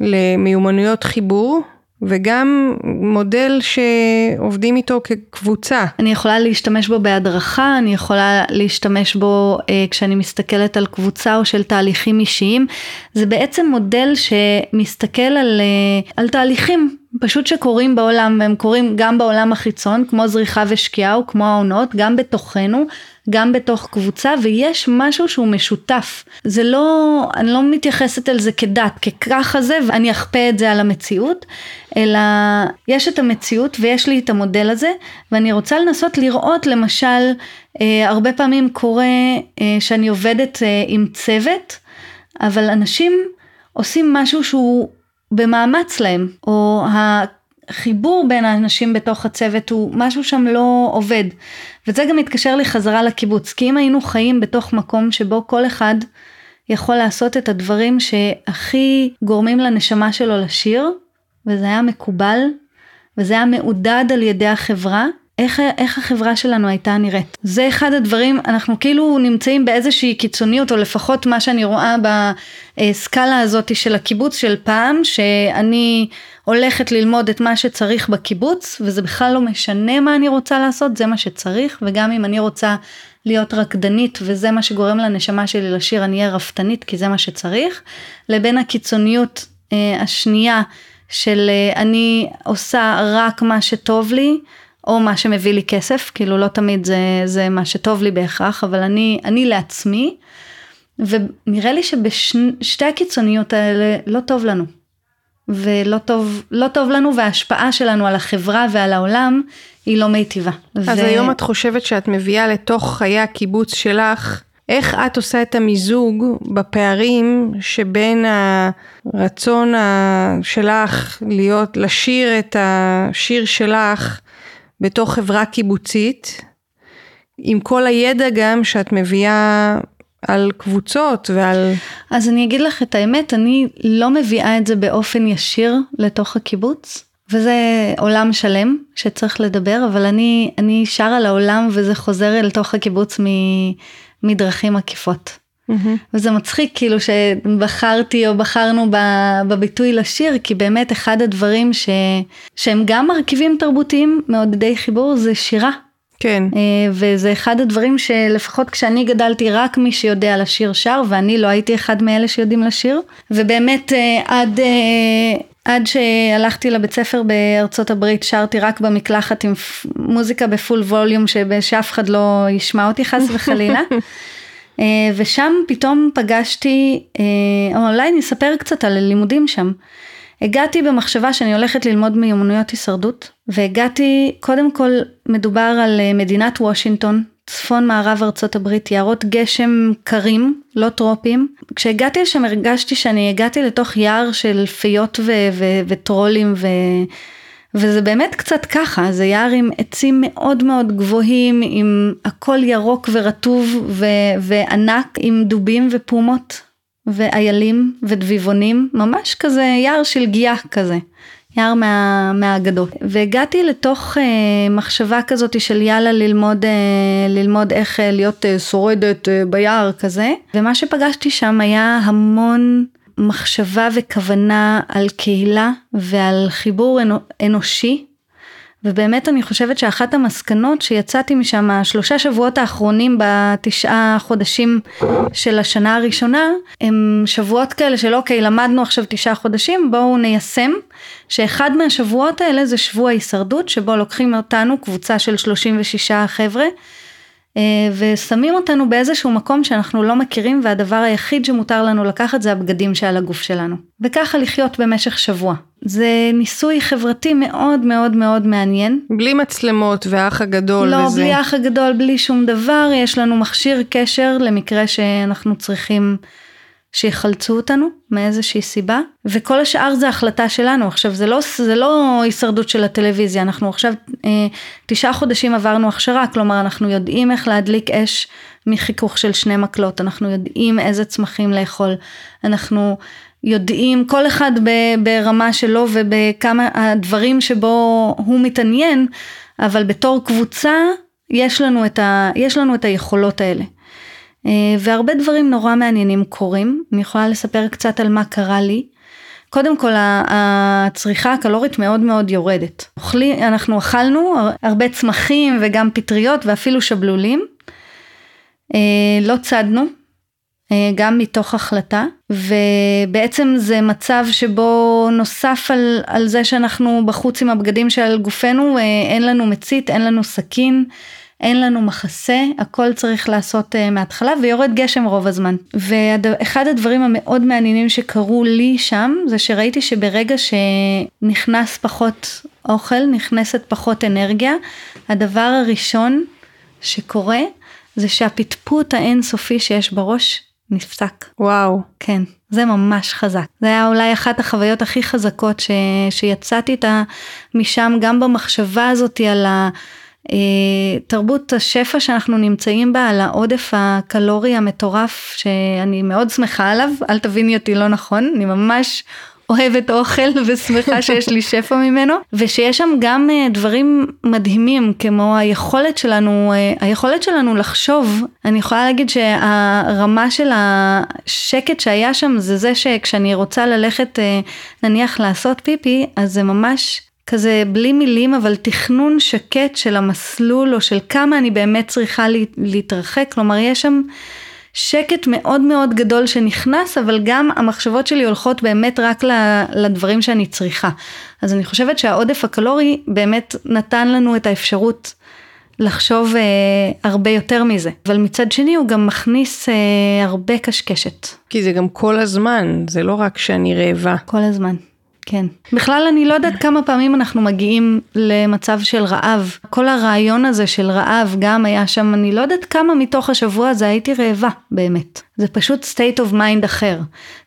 למיומנויות חיבור. וגם מודל שעובדים איתו כקבוצה. אני יכולה להשתמש בו בהדרכה, אני יכולה להשתמש בו אה, כשאני מסתכלת על קבוצה או של תהליכים אישיים. זה בעצם מודל שמסתכל על, אה, על תהליכים פשוט שקורים בעולם, והם קורים גם בעולם החיצון, כמו זריחה ושקיעה או כמו העונות, גם בתוכנו, גם בתוך קבוצה, ויש משהו שהוא משותף. זה לא, אני לא מתייחסת על זה כדת, כככה זה, ואני אכפה את זה על המציאות, אלא יש את המציאות ויש לי את המודל הזה, ואני רוצה לנסות לראות, למשל, אה, הרבה פעמים קורה אה, שאני עובדת אה, עם צוות, אבל אנשים עושים משהו שהוא במאמץ להם, או החיבור בין האנשים בתוך הצוות הוא משהו שם לא עובד. וזה גם מתקשר לי חזרה לקיבוץ, כי אם היינו חיים בתוך מקום שבו כל אחד יכול לעשות את הדברים שהכי גורמים לנשמה שלו לשיר, וזה היה מקובל, וזה היה מעודד על ידי החברה, איך, איך החברה שלנו הייתה נראית. זה אחד הדברים, אנחנו כאילו נמצאים באיזושהי קיצוניות, או לפחות מה שאני רואה בסקאלה הזאת של הקיבוץ של פעם, שאני הולכת ללמוד את מה שצריך בקיבוץ, וזה בכלל לא משנה מה אני רוצה לעשות, זה מה שצריך, וגם אם אני רוצה להיות רקדנית, וזה מה שגורם לנשמה שלי לשיר, אני אהיה רפתנית, כי זה מה שצריך, לבין הקיצוניות אה, השנייה של אה, אני עושה רק מה שטוב לי, או מה שמביא לי כסף, כאילו לא תמיד זה, זה מה שטוב לי בהכרח, אבל אני, אני לעצמי, ונראה לי שבשתי הקיצוניות האלה לא טוב לנו. ולא טוב, לא טוב לנו וההשפעה שלנו על החברה ועל העולם היא לא מיטיבה. אז ו... היום את חושבת שאת מביאה לתוך חיי הקיבוץ שלך, איך את עושה את המיזוג בפערים שבין הרצון שלך להיות, לשיר את השיר שלך בתוך חברה קיבוצית, עם כל הידע גם שאת מביאה על קבוצות ועל... אז אני אגיד לך את האמת, אני לא מביאה את זה באופן ישיר לתוך הקיבוץ, וזה עולם שלם שצריך לדבר, אבל אני, אני שרה לעולם וזה חוזר אל תוך הקיבוץ מ, מדרכים עקיפות. Mm-hmm. וזה מצחיק כאילו שבחרתי או בחרנו בביטוי לשיר, כי באמת אחד הדברים ש... שהם גם מרכיבים תרבותיים מעודדי חיבור זה שירה. כן. אה, וזה אחד הדברים שלפחות כשאני גדלתי רק מי שיודע לשיר שר ואני לא הייתי אחד מאלה שיודעים לשיר ובאמת אה, עד אה, עד שהלכתי לבית ספר בארצות הברית שרתי רק במקלחת עם מוזיקה בפול ווליום שאף אחד לא ישמע אותי חס וחלילה. [LAUGHS] ושם פתאום פגשתי, או אולי אני אספר קצת על הלימודים שם. הגעתי במחשבה שאני הולכת ללמוד מיומנויות הישרדות, והגעתי, קודם כל מדובר על אה, מדינת וושינגטון, צפון מערב ארצות הברית, יערות גשם קרים, לא טרופיים. כשהגעתי לשם הרגשתי שאני הגעתי לתוך יער של פיות ו- ו- וטרולים ו... וזה באמת קצת ככה, זה יער עם עצים מאוד מאוד גבוהים, עם הכל ירוק ורטוב ו- וענק, עם דובים ופומות ואיילים ודביבונים, ממש כזה יער של גיאה כזה. יער מה, מהאגדות. והגעתי לתוך אה, מחשבה כזאת של יאללה ללמוד, אה, ללמוד איך אה, להיות אה, שורדת אה, ביער כזה, ומה שפגשתי שם היה המון מחשבה וכוונה על קהילה ועל חיבור אנושי. ובאמת אני חושבת שאחת המסקנות שיצאתי משם השלושה שבועות האחרונים בתשעה חודשים של השנה הראשונה הם שבועות כאלה של אוקיי למדנו עכשיו תשעה חודשים בואו ניישם. שאחד מהשבועות האלה זה שבוע הישרדות שבו לוקחים אותנו קבוצה של 36 חבר'ה ושמים אותנו באיזשהו מקום שאנחנו לא מכירים והדבר היחיד שמותר לנו לקחת זה הבגדים שעל הגוף שלנו. וככה לחיות במשך שבוע. זה ניסוי חברתי מאוד מאוד מאוד מעניין. בלי מצלמות והאח הגדול לא, וזה. לא, בלי האח הגדול, בלי שום דבר, יש לנו מכשיר קשר למקרה שאנחנו צריכים שיחלצו אותנו מאיזושהי סיבה, וכל השאר זה החלטה שלנו. עכשיו זה לא, זה לא הישרדות של הטלוויזיה, אנחנו עכשיו אה, תשעה חודשים עברנו הכשרה, כלומר אנחנו יודעים איך להדליק אש מחיכוך של שני מקלות, אנחנו יודעים איזה צמחים לאכול, אנחנו יודעים כל אחד ברמה שלו ובכמה הדברים שבו הוא מתעניין, אבל בתור קבוצה יש לנו ה, יש לנו את היכולות האלה. אה, והרבה דברים נורא מעניינים קורים, אני יכולה לספר קצת על מה קרה לי. קודם כל הצריכה הקלורית מאוד מאוד יורדת. אוכלי, אנחנו אכלנו הרבה צמחים וגם פטריות ואפילו שבלולים. אה, לא צדנו, אה, גם מתוך החלטה, ובעצם זה מצב שבו נוסף על, על זה שאנחנו בחוץ עם הבגדים שעל גופנו, אין לנו מצית, אין לנו סכין. אין לנו מחסה, הכל צריך לעשות uh, מההתחלה ויורד גשם רוב הזמן. ואחד הדברים המאוד מעניינים שקרו לי שם, זה שראיתי שברגע שנכנס פחות אוכל, נכנסת פחות אנרגיה, הדבר הראשון שקורה זה שהפטפוט האינסופי שיש בראש נפסק. וואו. כן, זה ממש חזק. זה היה אולי אחת החוויות הכי חזקות ש... שיצאתי איתה משם, גם במחשבה הזאתי על ה... אה, תרבות השפע שאנחנו נמצאים בה, על העודף הקלורי המטורף שאני מאוד שמחה עליו, אל תביני אותי לא נכון, אני ממש אוהבת אוכל [LAUGHS] ושמחה שיש לי שפע ממנו, ושיש שם גם אה, דברים מדהימים כמו היכולת שלנו, אה, היכולת שלנו לחשוב, אני יכולה להגיד שהרמה של השקט שהיה שם זה זה שכשאני רוצה ללכת נניח לעשות פיפי, אז זה ממש כזה בלי מילים אבל תכנון שקט של המסלול או של כמה אני באמת צריכה להתרחק, כלומר יש שם שקט מאוד מאוד גדול שנכנס אבל גם המחשבות שלי הולכות באמת רק לדברים שאני צריכה. אז אני חושבת שהעודף הקלורי באמת נתן לנו את האפשרות לחשוב אה, הרבה יותר מזה, אבל מצד שני הוא גם מכניס אה, הרבה קשקשת. כי זה גם כל הזמן, זה לא רק שאני רעבה. כל הזמן. כן. בכלל אני לא יודעת כמה פעמים אנחנו מגיעים למצב של רעב. כל הרעיון הזה של רעב גם היה שם, אני לא יודעת כמה מתוך השבוע הזה הייתי רעבה באמת. זה פשוט state of mind אחר.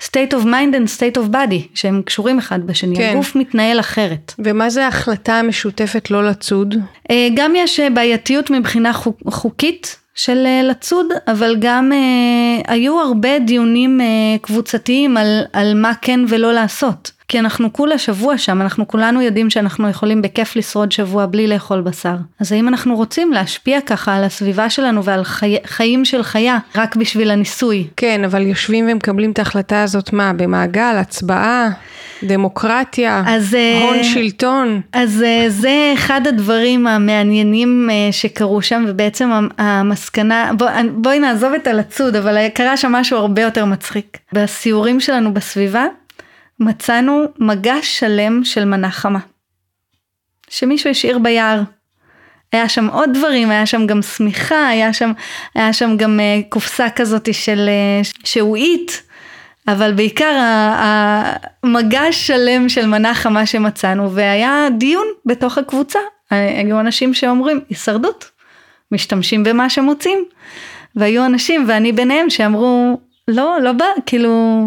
state of mind and state of body, שהם קשורים אחד בשני, כן. הגוף מתנהל אחרת. ומה זה ההחלטה המשותפת לא לצוד? אה, גם יש אה, בעייתיות מבחינה חוקית. של אה, לצוד, אבל גם אה, היו הרבה דיונים אה, קבוצתיים על, על מה כן ולא לעשות. כי אנחנו כולה שבוע שם, אנחנו כולנו יודעים שאנחנו יכולים בכיף לשרוד שבוע בלי לאכול בשר. אז האם אנחנו רוצים להשפיע ככה על הסביבה שלנו ועל חי... חיים של חיה, רק בשביל הניסוי? כן, אבל יושבים ומקבלים את ההחלטה הזאת מה? במעגל, הצבעה, דמוקרטיה, אז, אה, הון שלטון? אז אה, זה אחד הדברים המעניינים אה, שקרו שם, ובעצם המסקנה, בוא, בואי נעזוב את הלצוד, אבל קרה שם משהו הרבה יותר מצחיק. בסיורים שלנו בסביבה, מצאנו מגש שלם של מנה חמה. שמישהו השאיר ביער. היה שם עוד דברים, היה שם גם שמיכה, היה שם, היה שם גם uh, קופסה כזאת של uh, שעועית. אבל בעיקר המגש שלם של מנה חמה שמצאנו, והיה דיון בתוך הקבוצה. היו אנשים שאומרים, הישרדות, משתמשים במה שמוצאים. והיו אנשים, ואני ביניהם, שאמרו, לא, לא בא, כאילו,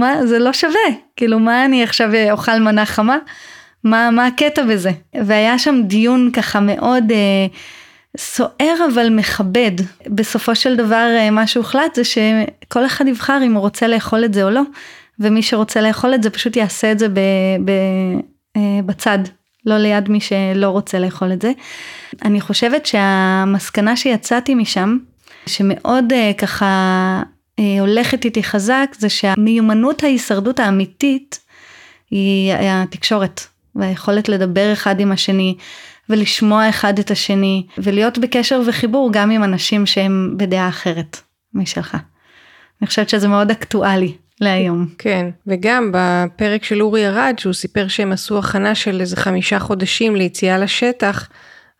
מה, זה לא שווה, כאילו, מה אני עכשיו אוכל מנה חמה? מה, מה הקטע בזה? והיה שם דיון ככה מאוד אה, סוער אבל מכבד. בסופו של דבר אה, מה שהוחלט זה שכל אחד יבחר אם הוא רוצה לאכול את זה או לא, ומי שרוצה לאכול את זה פשוט יעשה את זה ב, ב, אה, בצד, לא ליד מי שלא רוצה לאכול את זה. אני חושבת שהמסקנה שיצאתי משם, שמאוד אה, ככה אה, הולכת איתי חזק, זה שהמיומנות ההישרדות האמיתית היא התקשורת. והיכולת לדבר אחד עם השני ולשמוע אחד את השני ולהיות בקשר וחיבור גם עם אנשים שהם בדעה אחרת משלך. אני חושבת שזה מאוד אקטואלי להיום. כן, וגם בפרק של אורי ארד שהוא סיפר שהם עשו הכנה של איזה חמישה חודשים ליציאה לשטח,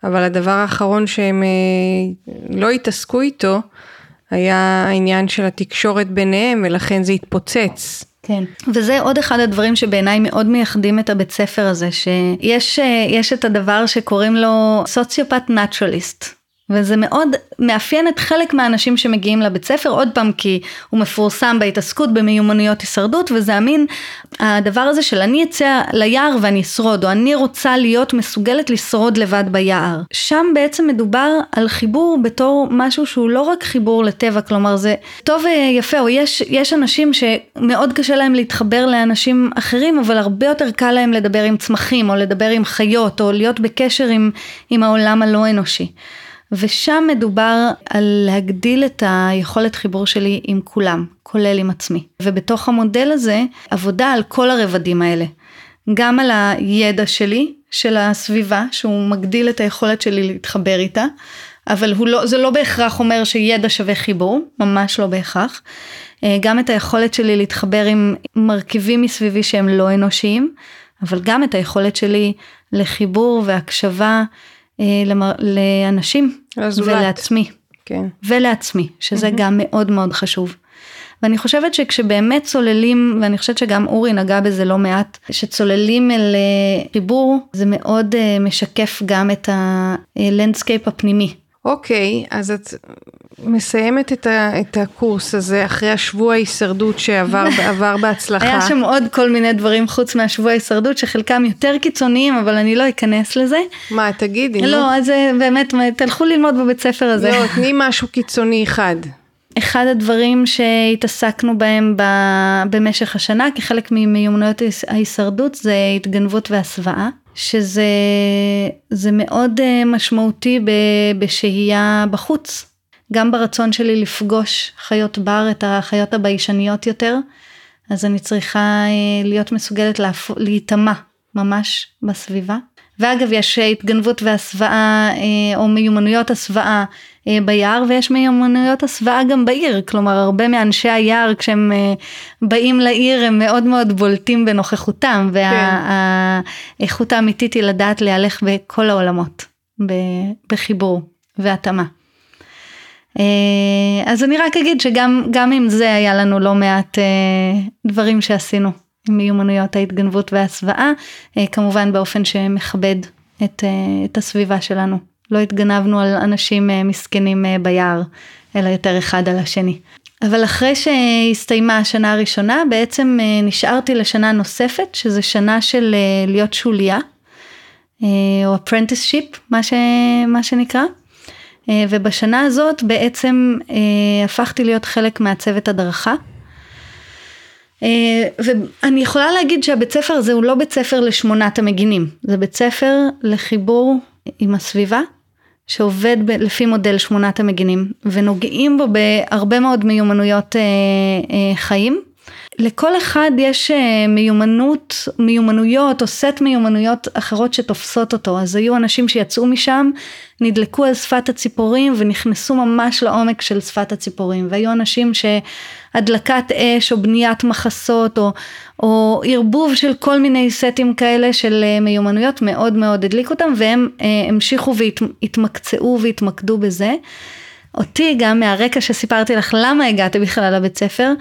אבל הדבר האחרון שהם אה, לא התעסקו איתו היה העניין של התקשורת ביניהם ולכן זה התפוצץ. כן, וזה עוד אחד הדברים שבעיניי מאוד מייחדים את הבית ספר הזה, שיש את הדבר שקוראים לו סוציופט נטרליסט. וזה מאוד מאפיין את חלק מהאנשים שמגיעים לבית ספר, עוד פעם כי הוא מפורסם בהתעסקות במיומנויות הישרדות, וזה המין הדבר הזה של אני אצא ליער ואני אשרוד, או אני רוצה להיות מסוגלת לשרוד לבד ביער. שם בעצם מדובר על חיבור בתור משהו שהוא לא רק חיבור לטבע, כלומר זה טוב ויפה, או יש, יש אנשים שמאוד קשה להם להתחבר לאנשים אחרים, אבל הרבה יותר קל להם לדבר עם צמחים, או לדבר עם חיות, או להיות בקשר עם, עם העולם הלא אנושי. ושם מדובר על להגדיל את היכולת חיבור שלי עם כולם, כולל עם עצמי. ובתוך המודל הזה, עבודה על כל הרבדים האלה. גם על הידע שלי, של הסביבה, שהוא מגדיל את היכולת שלי להתחבר איתה, אבל לא, זה לא בהכרח אומר שידע שווה חיבור, ממש לא בהכרח. אה, גם את היכולת שלי להתחבר עם מרכיבים מסביבי שהם לא אנושיים, אבל גם את היכולת שלי לחיבור והקשבה אה, לאנשים לזולת. ולעצמי. כן. ולעצמי, שזה אהמ. גם מאוד מאוד חשוב. ואני חושבת שכשבאמת צוללים, ואני חושבת שגם אורי נגע בזה לא מעט, שצוללים אל אה, חיבור, זה מאוד אה, משקף גם את ה landscape הפנימי. אוקיי, אז את מסיימת את, ה, את הקורס הזה אחרי השבוע ההישרדות שעבר [LAUGHS] בהצלחה. היה שם עוד כל מיני דברים חוץ מהשבוע ההישרדות שחלקם יותר קיצוניים אבל אני לא אכנס לזה. מה תגידי? לא, אז באמת תלכו ללמוד בבית ספר הזה. לא, תני משהו קיצוני אחד. אחד הדברים שהתעסקנו בהם במשך השנה כחלק ממיומנויות ההישרדות זה התגנבות והסוואה. שזה מאוד אה, משמעותי בשהייה בחוץ. גם ברצון שלי לפגוש חיות בר, את החיות הביישניות יותר, אז אני צריכה אה, להיות מסוגלת להיטמע ממש בסביבה. ואגב, יש התגנבות והסוואה אה, או מיומנויות הסוואה אה, ביער ויש מיומנויות הסוואה גם בעיר, כלומר הרבה מאנשי היער כשהם אה, באים לעיר הם מאוד מאוד בולטים בנוכחותם והאיכות כן. האמיתית היא לדעת להלך בכל העולמות, בחיבור והתאמה. אז אני רק אגיד שגם עם זה היה לנו לא מעט דברים שעשינו. מיומנויות ההתגנבות וההסוואה, אה, כמובן באופן שמכבד את, אה, את הסביבה שלנו. לא התגנבנו על אנשים אה, מסכנים ביער, אלא יותר אחד על השני. אבל אחרי שהסתיימה השנה הראשונה, בעצם נשארתי לשנה נוספת, שזה שנה של להיות שוליה, או apprenticeship, מה, ש, מה שנקרא. ובשנה הזאת בעצם הפכתי להיות חלק מהצוות הדרכה. אה, ואני יכולה להגיד שהבית ספר הזה הוא לא בית ספר לשמונת המגינים, זה בית ספר לחיבור עם הסביבה, שעובד ב- לפי מודל שמונת המגינים, ונוגעים בו בהרבה מאוד מיומנויות אה, אה, חיים. לכל אחד יש אה, מיומנות, מיומנויות או סט מיומנויות אחרות שתופסות אותו. אז היו אנשים שיצאו משם, נדלקו על שפת הציפורים ונכנסו ממש לעומק של שפת הציפורים. והיו אנשים שהדלקת אש או בניית מחסות או, או ערבוב של כל מיני סטים כאלה של אה, מיומנויות מאוד מאוד הדליק אותם והם אה, המשיכו והתמקצעו והתמקדו בזה. אותי גם מהרקע שסיפרתי לך למה הגעתי בכלל לבית ספר,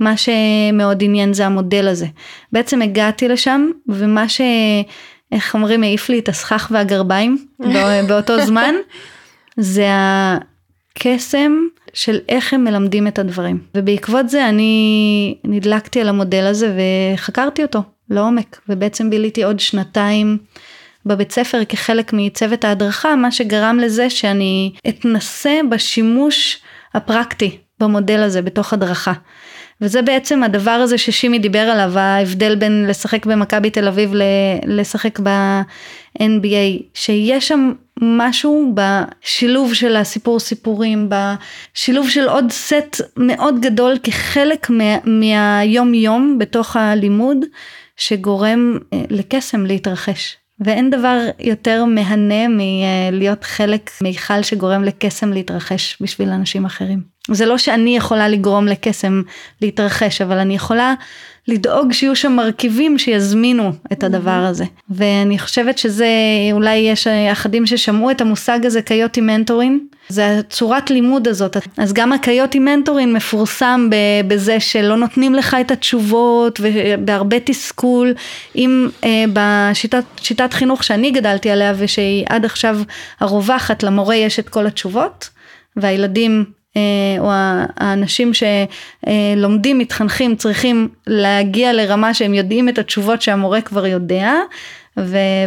מה שמאוד עניין זה המודל הזה. בעצם הגעתי לשם ומה ש... איך אומרים, העיף לי את הסכך והגרביים [LAUGHS] באותו זמן, זה הקסם של איך הם מלמדים את הדברים. ובעקבות זה אני נדלקתי על המודל הזה וחקרתי אותו לעומק, ובעצם ביליתי עוד שנתיים בבית ספר כחלק מצוות ההדרכה, מה שגרם לזה שאני אתנסה בשימוש הפרקטי במודל הזה בתוך הדרכה. וזה בעצם הדבר הזה ששימי דיבר עליו, ההבדל בין לשחק במכבי תל אביב לשחק ב-NBA, שיש שם משהו בשילוב של הסיפור סיפורים, בשילוב של עוד סט מאוד גדול כחלק מה, מהיום יום בתוך הלימוד, שגורם אה, לקסם להתרחש. ואין דבר יותר מהנה מלהיות חלק מיכל שגורם לקסם להתרחש בשביל אנשים אחרים. זה לא שאני יכולה לגרום לקסם להתרחש, אבל אני יכולה לדאוג שיהיו שם מרכיבים שיזמינו את הדבר הזה. ואני חושבת שזה, אולי יש אחדים ששמעו את המושג הזה קיוטי מנטורין, זה הצורת לימוד הזאת. אז גם הקיוטי מנטורין מפורסם בזה שלא נותנים לך את התשובות ובהרבה תסכול. אם אה, בשיטת חינוך שאני גדלתי עליה ושהיא עד עכשיו הרווחת, למורה יש את כל התשובות. והילדים אה, או האנשים שלומדים, מתחנכים, צריכים להגיע לרמה שהם יודעים את התשובות שהמורה כבר יודע,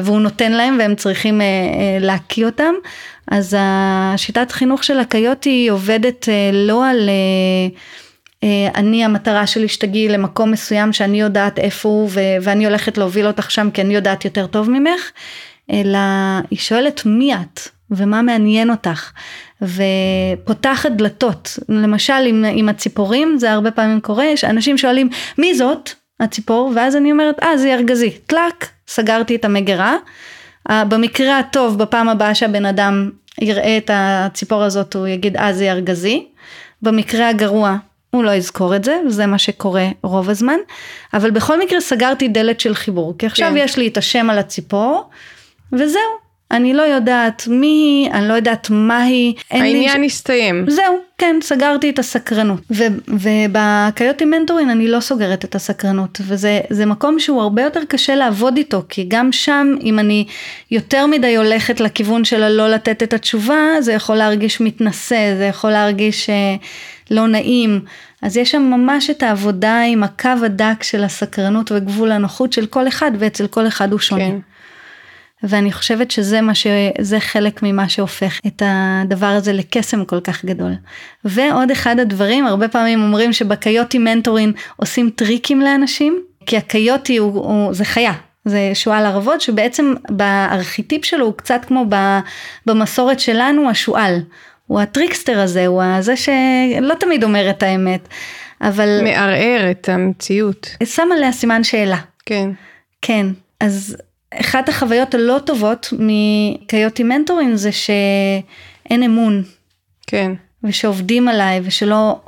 והוא נותן להם והם צריכים אה, אה, להקיא אותם. אז השיטת חינוך של הקיוטי עובדת לא על... אני המטרה שלי שתגיעי למקום מסוים שאני יודעת איפה הוא ואני הולכת להוביל אותך שם כי אני יודעת יותר טוב ממך, אלא היא שואלת מי את ומה מעניין אותך ופותחת דלתות. למשל עם, עם הציפורים זה הרבה פעמים קורה, שאנשים שואלים מי זאת הציפור ואז אני אומרת אה זה ירגזי, טלאק, סגרתי את המגירה. במקרה הטוב בפעם הבאה שהבן אדם יראה את הציפור הזאת הוא יגיד אה זה ירגזי. במקרה הגרוע הוא לא יזכור את זה, זה מה שקורה רוב הזמן, אבל בכל מקרה סגרתי דלת של חיבור, כי עכשיו כן. יש לי את השם על הציפור, וזהו, אני לא יודעת מי היא, אני לא יודעת מה היא. העניין הסתיים. זהו, כן, סגרתי את הסקרנות. ובקיוטי מנטורין אני לא סוגרת את הסקרנות, וזה מקום שהוא הרבה יותר קשה לעבוד איתו, כי גם שם, אם אני יותר מדי הולכת לכיוון של הלא לתת את התשובה, זה יכול להרגיש מתנשא, זה יכול להרגיש אה, לא נעים. אז יש שם ממש את העבודה עם הקו הדק של הסקרנות וגבול הנוחות של כל אחד, ואצל כל אחד הוא שונה. כן. ואני חושבת שזה מה ש... זה חלק ממה שהופך את הדבר הזה לקסם כל כך גדול. ועוד אחד הדברים, הרבה פעמים אומרים שב coyote mentoring עושים טריקים לאנשים, כי ה coyote הוא, הוא זה חיה. זה שועל ערבות שבעצם בארכיטיפ שלו הוא קצת כמו במסורת שלנו השועל. הוא ה trickster הזה, הוא זה שלא תמיד אומר את האמת, אבל... מערער את המציאות. שם עליה סימן שאלה. כן. כן, אז אחת החוויות הלא טובות מקיוטי מנטורים זה שאין אמון. כן. ושעובדים עליי ושלא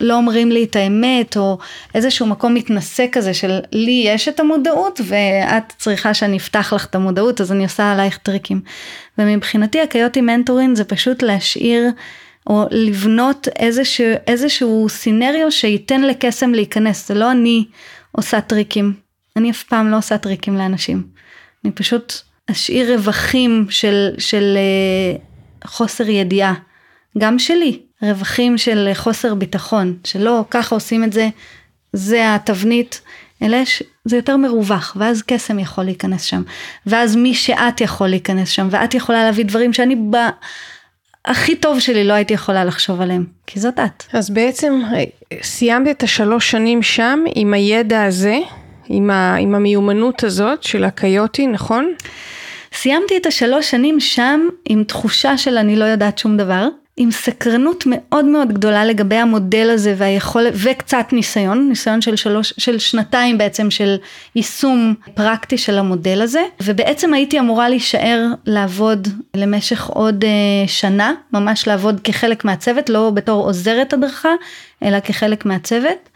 לא אומרים לי את האמת או איזשהו מקום מתנשא כזה של לי יש את המודעות ואת צריכה שאני אפתח לך את המודעות אז אני עושה עלייך טריקים. ומבחינתי הקיוטי מנטורין זה פשוט להשאיר או לבנות איזשהו, איזשהו סינריו שייתן לקסם להיכנס זה לא אני עושה טריקים אני אף פעם לא עושה טריקים לאנשים. אני פשוט אשאיר רווחים של, של uh, חוסר ידיעה, גם שלי, רווחים של חוסר ביטחון, שלא ככה עושים את זה, זה התבנית, אלא זה יותר מרווח, ואז קסם יכול להיכנס שם, ואז מי שאת יכול להיכנס שם, ואת יכולה להביא דברים שאני ב... הכי טוב שלי לא הייתי יכולה לחשוב עליהם, כי זאת את. אז בעצם אה, סיימת את השלוש שנים שם עם הידע הזה, עם, ה, עם המיומנות הזאת של הקיוטי, נכון? סיימתי את השלוש שנים שם עם תחושה של אני לא יודעת שום דבר, עם סקרנות מאוד מאוד גדולה לגבי המודל הזה והיכולת, וקצת ניסיון, ניסיון של שלוש, של שנתיים בעצם של יישום פרקטי של המודל הזה, ובעצם הייתי אמורה להישאר לעבוד למשך עוד uh, שנה, ממש לעבוד כחלק מהצוות, לא בתור עוזרת הדרכה, אלא כחלק מהצוות.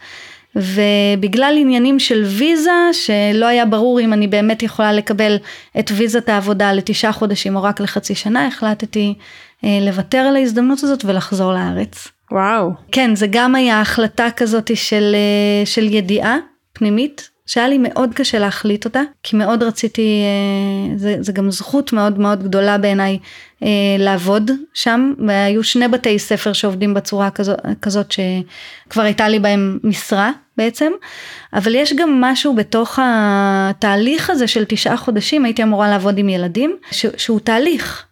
ובגלל עניינים של ויזה שלא היה ברור אם אני באמת יכולה לקבל את ויזת העבודה לתשעה חודשים או רק לחצי שנה החלטתי אה, לוותר על ההזדמנות הזאת ולחזור לארץ. וואו. כן, זה גם היה החלטה כזאת של, אה, של ידיעה פנימית, שהיה לי מאוד קשה להחליט אותה, כי מאוד רציתי, אה, זה, זה גם זכות מאוד מאוד גדולה בעיניי אה, לעבוד שם, והיו שני בתי ספר שעובדים בצורה כזאת, כזאת שכבר הייתה לי בהם משרה בעצם, אבל יש גם משהו בתוך התהליך הזה של תשעה חודשים, הייתי אמורה לעבוד עם ילדים, ש, שהוא תהליך.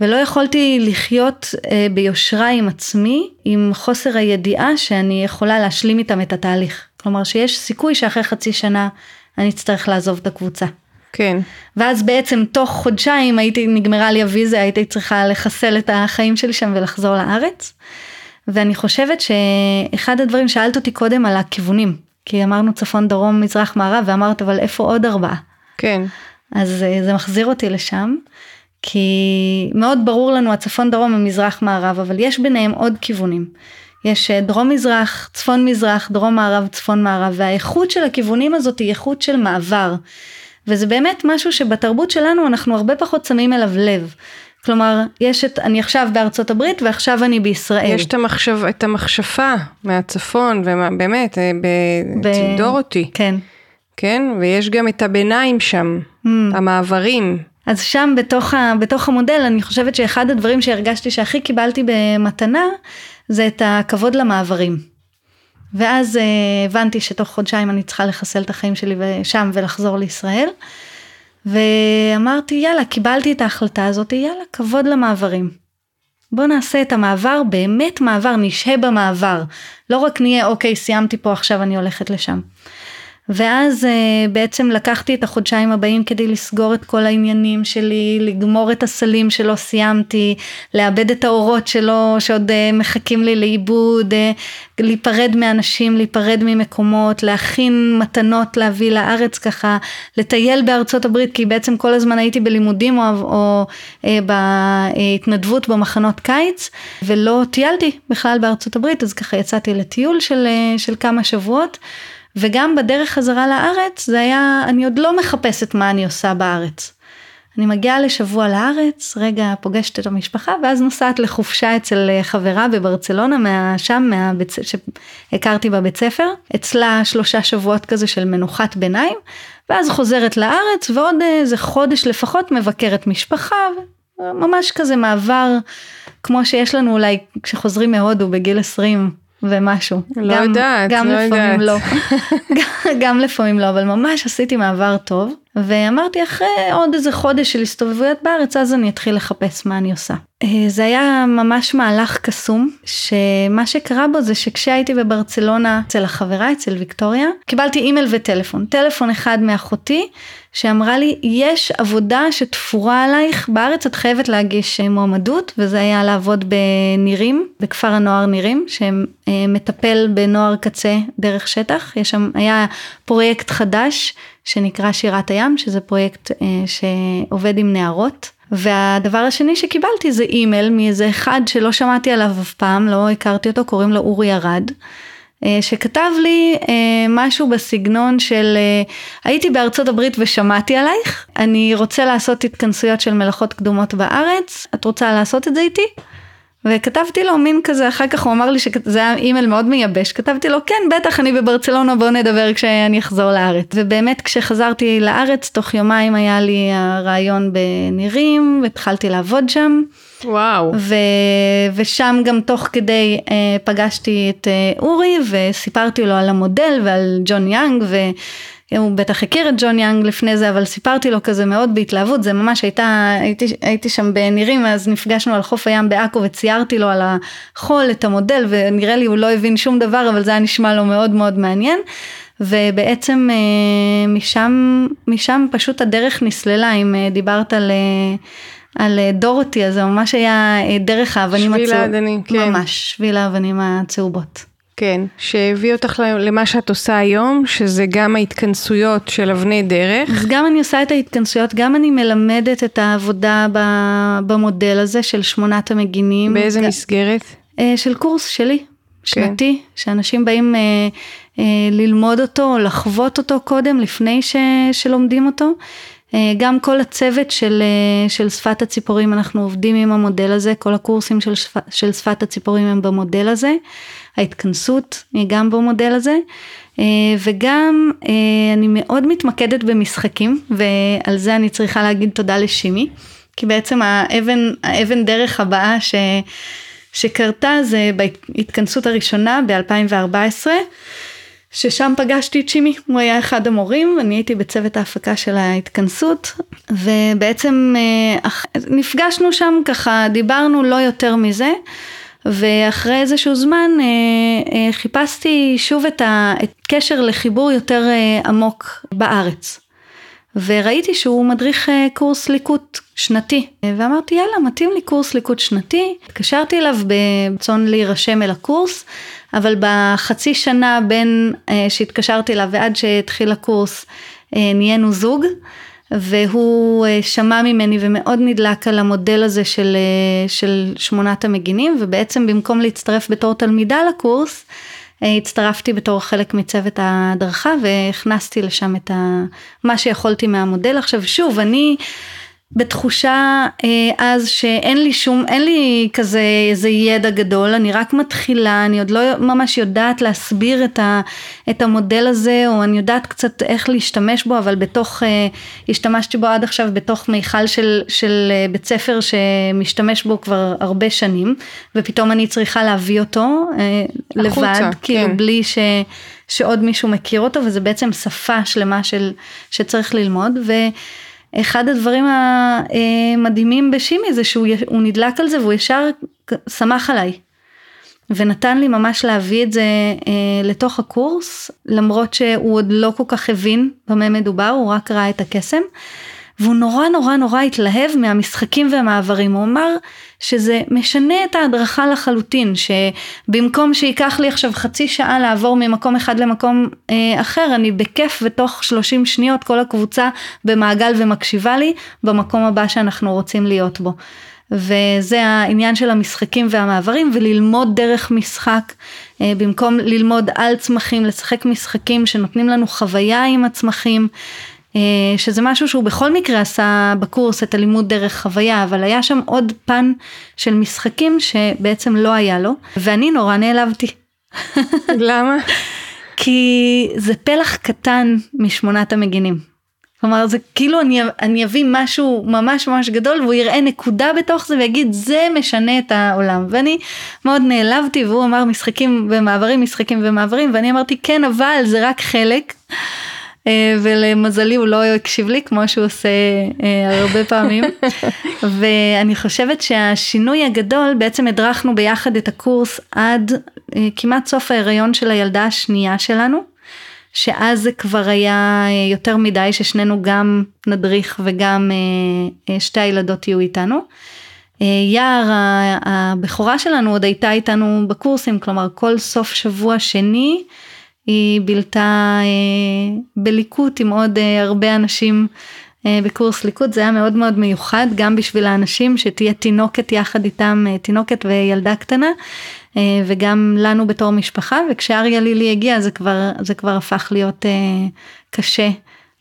ולא יכולתי לחיות אה, ביושרה עם עצמי, עם חוסר הידיעה שאני יכולה להשלים איתם את התהליך. כלומר שיש סיכוי שאחרי חצי שנה אני אצטרך לעזוב את הקבוצה. כן. ואז בעצם תוך חודשיים הייתי, נגמרה לי הוויזה, הייתי צריכה לחסל את החיים שלי שם ולחזור לארץ. ואני חושבת שאחד הדברים, שאלת אותי קודם על הכיוונים, כי אמרנו צפון, דרום, מזרח, מערב, ואמרת אבל איפה עוד ארבעה? כן. אז אה, זה מחזיר אותי לשם. כי מאוד ברור לנו הצפון דרום ומזרח מערב אבל יש ביניהם עוד כיוונים. יש אה, דרום מזרח, צפון מזרח, דרום מערב, צפון מערב והאיכות של הכיוונים הזאת היא איכות של מעבר. וזה באמת משהו שבתרבות שלנו אנחנו הרבה פחות שמים אליו לב. כלומר, יש את, אני עכשיו בארצות הברית ועכשיו אני בישראל. יש את, המחשב, את המכשפה מהצפון, ובאמת, אה, אצל דורותי. כן. כן, ויש גם את הביניים שם, mm. המעברים. אז שם בתוך, ה, בתוך המודל אני חושבת שאחד הדברים שהרגשתי שהכי קיבלתי במתנה זה את הכבוד למעברים. ואז uh, הבנתי שתוך חודשיים אני צריכה לחסל את החיים שלי שם ולחזור לישראל. ואמרתי יאללה קיבלתי את ההחלטה הזאת יאללה כבוד למעברים. בוא נעשה את המעבר באמת מעבר נשהה במעבר לא רק נהיה אוקיי סיימתי פה עכשיו אני הולכת לשם. ואז uh, בעצם לקחתי את החודשיים הבאים כדי לסגור את כל העניינים שלי, לגמור את הסלים שלא סיימתי, לאבד את האורות שלו שעוד uh, מחכים לי לאיבוד, uh, להיפרד מאנשים, להיפרד ממקומות, להכין מתנות להביא לארץ ככה, לטייל בארצות הברית כי בעצם כל הזמן הייתי בלימודים או, או uh, בהתנדבות במחנות קיץ ולא טיילתי בכלל בארצות הברית אז ככה יצאתי לטיול של, של כמה שבועות. וגם בדרך חזרה לארץ זה היה, אני עוד לא מחפשת מה אני עושה בארץ. אני מגיעה לשבוע לארץ, רגע פוגשת את המשפחה ואז נוסעת לחופשה אצל אה, חברה בברצלונה, מה, שם מהבית, שהכרתי בבית ספר, אצלה שלושה שבועות כזה של מנוחת ביניים, ואז חוזרת לארץ ועוד איזה חודש לפחות מבקרת משפחה, ממש כזה מעבר כמו שיש לנו אולי כשחוזרים מהודו בגיל 20 ומשהו. לא גם, יודעת, גם לא לפעמים יודעת. לא. [LAUGHS] גם לפעמים לא, אבל ממש עשיתי מעבר טוב. ואמרתי אחרי עוד איזה חודש של הסתובבויות בארץ, אז אני אתחיל לחפש מה אני עושה. אה, זה היה ממש מהלך קסום, שמה שקרה בו זה שכשהייתי בברצלונה אצל החברה, אצל ויקטוריה, קיבלתי אימייל וטלפון. טלפון אחד מאחותי, שאמרה לי, יש עבודה שתפורה עלייך, בארץ את חייבת להגיש אה, מועמדות, וזה היה לעבוד בנירים, בכפר הנוער נירים, שמטפל בנוער קצה דרך שטח. יש שם, היה פרויקט חדש שנקרא שירת הים, שזה פרויקט אה, שעובד עם נערות. והדבר השני שקיבלתי זה אימייל מאיזה אחד שלא שמעתי עליו אף פעם, לא הכרתי אותו, קוראים לו אורי ארד. אה, שכתב לי אה, משהו בסגנון של הייתי בארצות הברית ושמעתי עלייך, אני רוצה לעשות התכנסויות של מלאכות קדומות בארץ, את רוצה לעשות את זה איתי? וכתבתי לו מין כזה, אחר כך הוא אמר לי שזה היה אימייל מאוד מייבש, כתבתי לו כן בטח אני בברצלונה בוא נדבר כשאני אחזור לארץ. ובאמת כשחזרתי לארץ תוך יומיים היה לי הרעיון בנירים והתחלתי לעבוד שם. וואו. ו... ושם גם תוך כדי אה, פגשתי את אה, אורי וסיפרתי לו על המודל ועל ג'ון יאנג ו... הוא בטח הכיר את ג'ון יאנג לפני זה, אבל סיפרתי לו כזה מאוד בהתלהבות, זה ממש הייתה, הייתי, הייתי שם בנירים, אז נפגשנו על חוף הים בעכו וציירתי לו על החול את המודל, ונראה לי הוא לא הבין שום דבר, אבל זה היה נשמע לו מאוד מאוד מעניין. ובעצם אה, משם, משם פשוט הדרך נסללה, אם אה, דיברת על... אה, על דורותי, אז זה ממש היה דרך האבנים הצהובות. שביל האבנים, כן. ממש, שביל האבנים הצהובות. כן, שהביא אותך למה שאת עושה היום, שזה גם ההתכנסויות של אבני דרך. אז גם אני עושה את ההתכנסויות, גם אני מלמדת את העבודה במודל הזה של שמונת המגינים. באיזה גם, מסגרת? אה, של קורס שלי, כן. שנתי, שאנשים באים אה, אה, ללמוד אותו או לחוות אותו קודם, לפני ש, שלומדים אותו. אה, גם כל הצוות של, אה, של שפת הציפורים, אנחנו עובדים עם המודל הזה, כל הקורסים של, שפ, של שפת הציפורים הם במודל הזה, ההתכנסות היא גם במודל הזה, אה, וגם אני מאוד מתמקדת במשחקים, ועל זה אני צריכה להגיד תודה לשימי, כי בעצם האבן, האבן דרך הבאה ש, שקרתה זה בהתכנסות הראשונה ב-2014. ששם פגשתי את שימי, הוא היה אחד המורים, אני הייתי בצוות ההפקה של ההתכנסות, ובעצם אה, נפגשנו שם ככה, דיברנו לא יותר מזה, ואחרי איזשהו זמן אה, אה, חיפשתי שוב את הקשר לחיבור יותר עמוק בארץ. וראיתי שהוא מדריך קורס ליקוט שנתי, ואמרתי יאללה מתאים לי קורס ליקוט שנתי, התקשרתי אליו ברצון להירשם אל הקורס, אבל בחצי שנה בין אה, שהתקשרתי אליו ועד שהתחיל הקורס אה, נהיינו זוג. והוא אה, שמע ממני ומאוד נדלק על המודל הזה של, של שמונת המגינים ובעצם במקום להצטרף בתור תלמידה לקורס הצטרפתי בתור חלק מצוות ההדרכה והכנסתי לשם את ה, מה שיכולתי מהמודל. עכשיו שוב אני בתחושה אה, אז שאין לי שום, אין לי כזה איזה ידע גדול, אני רק מתחילה, אני עוד לא ממש יודעת להסביר את, ה, את המודל הזה, או אני יודעת קצת איך להשתמש בו, אבל בתוך, אה, השתמשתי בו עד עכשיו בתוך מיכל של, של אה, בית ספר שמשתמש בו כבר הרבה שנים, ופתאום אני צריכה להביא אותו אה, החוצה, לבד, כן. כאילו בלי ש... שעוד מישהו מכיר אותו, וזה בעצם שפה שלמה של, שצריך ללמוד. ו... אחד הדברים המדהימים בשימי זה שהוא נדלק על זה והוא ישר שמח עליי. ונתן לי ממש להביא את זה אה, לתוך הקורס, למרות שהוא עוד לא כל כך הבין במה מדובר, הוא רק ראה את הקסם. והוא נורא נורא נורא התלהב מהמשחקים והמעברים, הוא אמר שזה משנה את ההדרכה לחלוטין, שבמקום שייקח לי עכשיו חצי שעה לעבור ממקום אחד למקום אה, אחר, אני בכיף ותוך 30 שניות כל הקבוצה במעגל ומקשיבה לי במקום הבא שאנחנו רוצים להיות בו. וזה העניין של המשחקים והמעברים וללמוד דרך משחק אה, במקום ללמוד על צמחים לשחק משחקים שנותנים לנו חוויה עם הצמחים שזה משהו שהוא בכל מקרה עשה בקורס את הלימוד דרך חוויה, אבל היה שם עוד פן של משחקים שבעצם לא היה לו, ואני נורא נעלבתי. למה? [LAUGHS] כי זה פלח קטן משמונת המגינים. כלומר זה כאילו אני, אני אביא משהו ממש ממש גדול והוא יראה נקודה בתוך זה ויגיד זה משנה את העולם ואני מאוד נעלבתי והוא אמר משחקים ומעברים משחקים ומעברים ואני אמרתי כן אבל זה רק חלק אה, ולמזלי הוא לא הקשיב לי כמו שהוא עושה אה, הרבה פעמים. [LAUGHS] ואני חושבת שהשינוי הגדול, בעצם הדרכנו ביחד את הקורס עד אה, כמעט סוף ההיריון של הילדה השנייה שלנו. שאז זה כבר היה יותר מדי ששנינו גם נדריך וגם שתי הילדות יהיו איתנו. יער הבכורה שלנו עוד הייתה איתנו בקורסים, כלומר כל סוף שבוע שני היא בילתה אה, בליקוט עם עוד אה, הרבה אנשים אה, בקורס ליקוט, זה היה מאוד מאוד מיוחד גם בשביל האנשים שתהיה תינוקת יחד איתם, תינוקת וילדה קטנה. וגם לנו בתור משפחה וכשאריה לילי הגיע זה כבר זה כבר הפך להיות קשה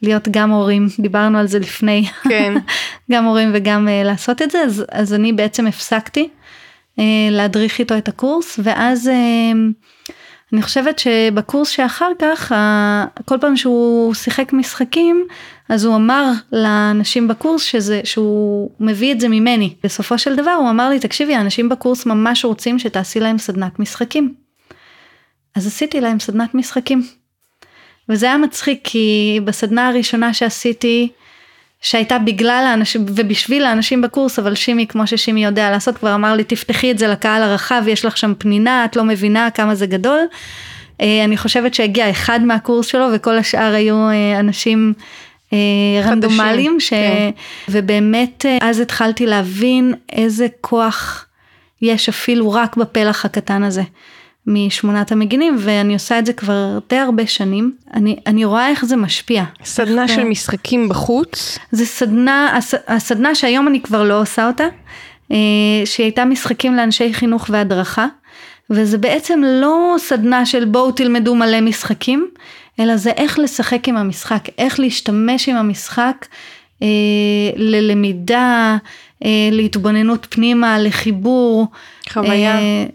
להיות גם הורים דיברנו על זה לפני כן. [LAUGHS] גם הורים וגם לעשות את זה אז, אז אני בעצם הפסקתי להדריך איתו את הקורס ואז אני חושבת שבקורס שאחר כך, כל פעם שהוא שיחק משחקים, אז הוא אמר לאנשים בקורס שזה, שהוא מביא את זה ממני. בסופו של דבר הוא אמר לי, תקשיבי, האנשים בקורס ממש רוצים שתעשי להם סדנת משחקים. אז עשיתי להם סדנת משחקים. וזה היה מצחיק כי בסדנה הראשונה שעשיתי, שהייתה בגלל האנשים ובשביל האנשים בקורס אבל שימי כמו ששימי יודע לעשות כבר אמר לי תפתחי את זה לקהל הרחב יש לך שם פנינה את לא מבינה כמה זה גדול. אה, אני חושבת שהגיע אחד מהקורס שלו וכל השאר היו אה, אנשים אה, רנדומליים ש... כן. ובאמת אז התחלתי להבין איזה כוח יש אפילו רק בפלח הקטן הזה. משמונת המגינים ואני עושה את זה כבר די הרבה שנים. אני, אני רואה איך זה משפיע. סדנה איך, של משחקים בחוץ? זה סדנה, הס, הסדנה שהיום אני כבר לא עושה אותה, אה, שהיא הייתה משחקים לאנשי חינוך והדרכה, וזה בעצם לא סדנה של בואו תלמדו מלא משחקים, אלא זה איך לשחק עם המשחק, איך להשתמש עם המשחק אה, ללמידה, אה, להתבוננות פנימה, לחיבור. חוויה. אה,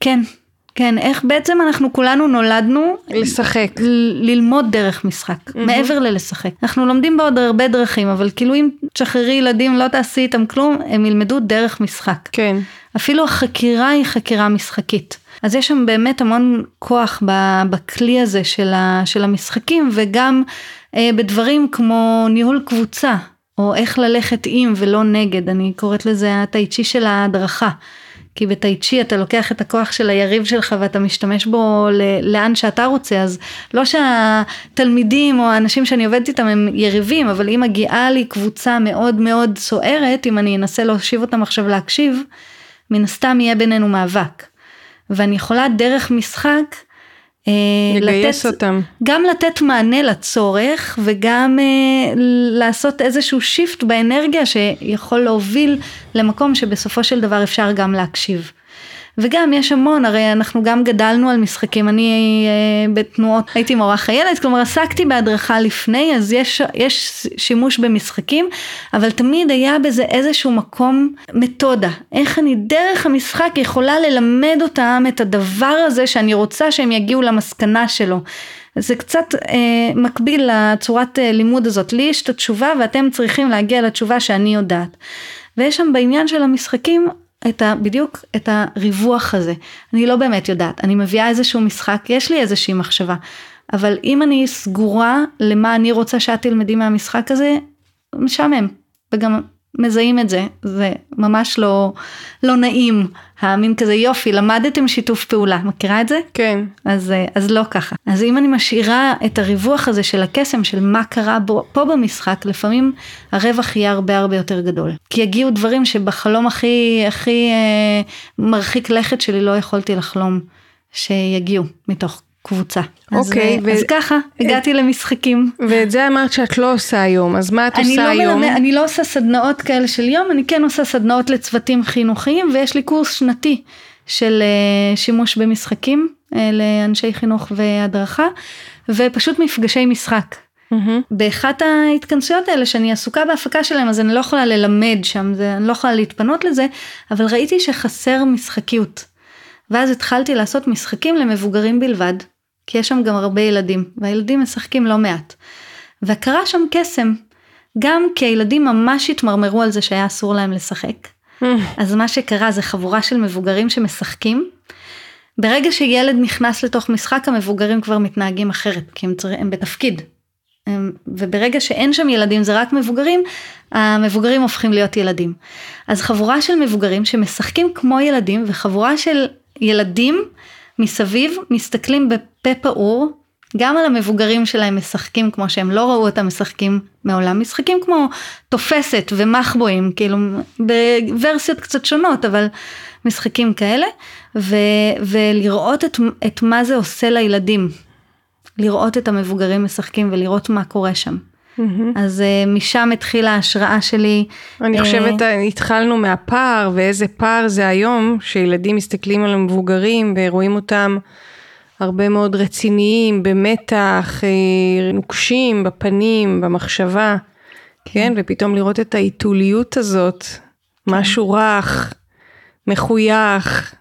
כן, כן, איך בעצם אנחנו כולנו נולדנו לשחק. ללמוד דרך משחק, mm-hmm. מעבר ללשחק. אנחנו לומדים בעוד הרבה דרכים, אבל כאילו אם תשחררי ילדים, לא תעשי איתם כלום, הם ילמדו דרך משחק. כן. אפילו החקירה היא חקירה משחקית. אז יש שם באמת המון כוח בכלי הזה של, ה- של המשחקים, וגם אה, בדברים כמו ניהול קבוצה, או איך ללכת עם ולא נגד, אני קוראת לזה הטאיצ'י של ההדרכה. כי בטאיצ'י אתה לוקח את הכוח של היריב שלך ואתה משתמש בו לאן שאתה רוצה, אז לא שהתלמידים או האנשים שאני עובדת איתם הם יריבים, אבל אם מגיעה לי קבוצה מאוד מאוד סוערת, אם אני אנסה להושיב אותם עכשיו להקשיב, מן הסתם יהיה בינינו מאבק. ואני יכולה דרך משחק לגייס לתת, אותם. גם לתת מענה לצורך וגם אה, לעשות איזשהו שיפט באנרגיה שיכול להוביל למקום שבסופו של דבר אפשר גם להקשיב. וגם יש המון, הרי אנחנו גם גדלנו על משחקים, אני אה, בתנועות, הייתי מורה חיילת, כלומר עסקתי בהדרכה לפני, אז יש, יש שימוש במשחקים, אבל תמיד היה בזה איזשהו מקום מתודה, איך אני דרך המשחק יכולה ללמד אותם את הדבר הזה שאני רוצה שהם יגיעו למסקנה שלו. זה קצת אה, מקביל לצורת אה, לימוד הזאת, לי יש את התשובה ואתם צריכים להגיע לתשובה שאני יודעת. ויש שם בעניין של המשחקים את ה, בדיוק את הריווח הזה. אני לא באמת יודעת, אני מביאה איזשהו משחק, יש לי איזושהי מחשבה, אבל אם אני סגורה למה אני רוצה שאת תלמדי מהמשחק הזה, משעמם. וגם מזהים את זה, זה ממש לא, לא נעים, המין כזה יופי, למדתם שיתוף פעולה, מכירה את זה? כן. אז, אז לא ככה. אז אם אני משאירה את הריווח הזה של הקסם, של מה קרה בו, פה במשחק, לפעמים הרווח יהיה הרבה הרבה יותר גדול. כי יגיעו דברים שבחלום הכי, הכי אה, מרחיק לכת שלי לא יכולתי לחלום שיגיעו מתוך קבוצה. אוקיי, אז, ו... אז ככה, הגעתי למשחקים. ואת זה אמרת שאת לא עושה היום, אז מה את עושה לא היום? מלמד, אני לא עושה סדנאות כאלה של יום, אני כן עושה סדנאות לצוותים חינוכיים, ויש לי קורס שנתי של uh, שימוש במשחקים לאנשי חינוך והדרכה, ופשוט מפגשי משחק. Mm-hmm. באחת ההתכנסויות האלה שאני עסוקה בהפקה שלהם אז אני לא יכולה ללמד שם, זה, אני לא יכולה להתפנות לזה, אבל ראיתי שחסר משחקיות. ואז התחלתי לעשות משחקים למבוגרים בלבד, כי יש שם גם הרבה ילדים, והילדים משחקים לא מעט. וקרה שם קסם, גם כי הילדים ממש התמרמרו על זה שהיה אסור להם לשחק. [LAUGHS] אז מה שקרה זה חבורה של מבוגרים שמשחקים. ברגע שילד נכנס לתוך משחק המבוגרים כבר מתנהגים אחרת, כי הם, צר... הם בתפקיד. הם... וברגע שאין שם ילדים זה רק מבוגרים, המבוגרים הופכים להיות ילדים. אז חבורה של מבוגרים שמשחקים כמו ילדים וחבורה של ילדים מסביב מסתכלים בפה פעור, גם על המבוגרים שלהם משחקים כמו שהם לא ראו אותם משחקים מעולם, משחקים כמו תופסת ומחבואים, כאילו בוורסיות קצת שונות, אבל משחקים כאלה, ו, ולראות את, את מה זה עושה לילדים, לראות את המבוגרים משחקים ולראות מה קורה שם. Mm-hmm. אז uh, משם התחילה ההשראה שלי. אני uh, חושבת, התחלנו מהפער, ואיזה פער זה היום, שילדים מסתכלים על המבוגרים ורואים אותם הרבה מאוד רציניים, במתח, נוקשים בפנים, במחשבה, כן, כן ופתאום לראות את האיטוליות הזאת, כן. משהו רך, מחוייך.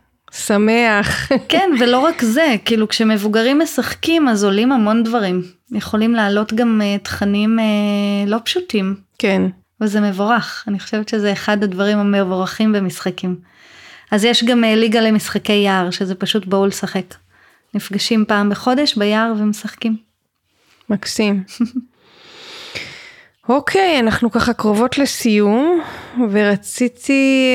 שמח. כן, ולא רק זה, כאילו כשמבוגרים משחקים אז עולים המון דברים. יכולים לעלות גם uh, תכנים uh, לא פשוטים. כן. וזה מבורך, אני חושבת שזה אחד הדברים המבורכים במשחקים. אז יש גם uh, ליגה למשחקי יער, שזה פשוט בואו לשחק. נפגשים פעם בחודש ביער ומשחקים. מקסים. [LAUGHS] אוקיי, אנחנו ככה קרובות לסיום, ורציתי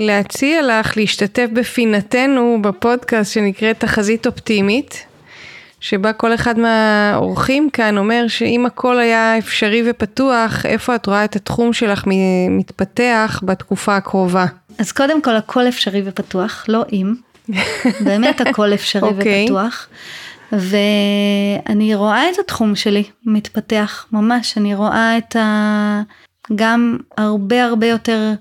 אה, להציע לך להשתתף בפינתנו בפודקאסט שנקראת תחזית אופטימית, שבה כל אחד מהאורחים כאן אומר שאם הכל היה אפשרי ופתוח, איפה את רואה את התחום שלך מתפתח בתקופה הקרובה? אז קודם כל הכל אפשרי ופתוח, לא אם, באמת הכל אפשרי okay. אוקיי. ופתוח. ואני רואה את התחום שלי מתפתח ממש, אני רואה את ה... גם הרבה הרבה יותר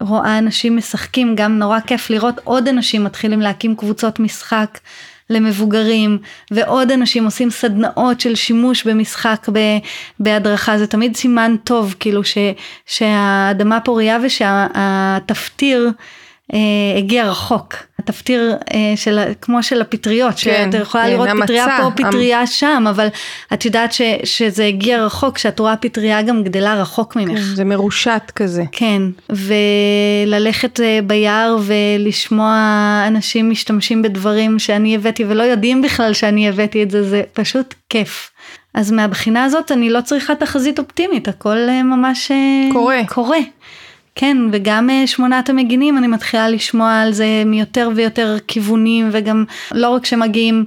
רואה אנשים משחקים, גם נורא כיף לראות עוד אנשים מתחילים להקים קבוצות משחק למבוגרים, ועוד אנשים עושים סדנאות של שימוש במשחק ב, בהדרכה, זה תמיד סימן טוב, כאילו ש, שהאדמה פוריה ושהתפטיר אה, הגיע רחוק. התפטיר אה, של, כמו של הפטריות, כן, שאתה יכולה כן, לראות פטריה פה, פטריה. שם, אבל את יודעת ש, שזה הגיע רחוק, שאת רואה פטריה גם גדלה רחוק ממך. כן, זה מרושת כזה. כן, וללכת אה, ביער ולשמוע אנשים משתמשים בדברים שאני הבאתי ולא יודעים בכלל שאני הבאתי את זה, זה פשוט כיף. אז מהבחינה הזאת אני לא צריכה תחזית אופטימית, הכל אה, ממש קורה. קורה. כן, וגם אה, שמונת המגינים אני מתחילה לשמוע על זה מיותר ויותר כיוונים, וגם לא רק שמגיעים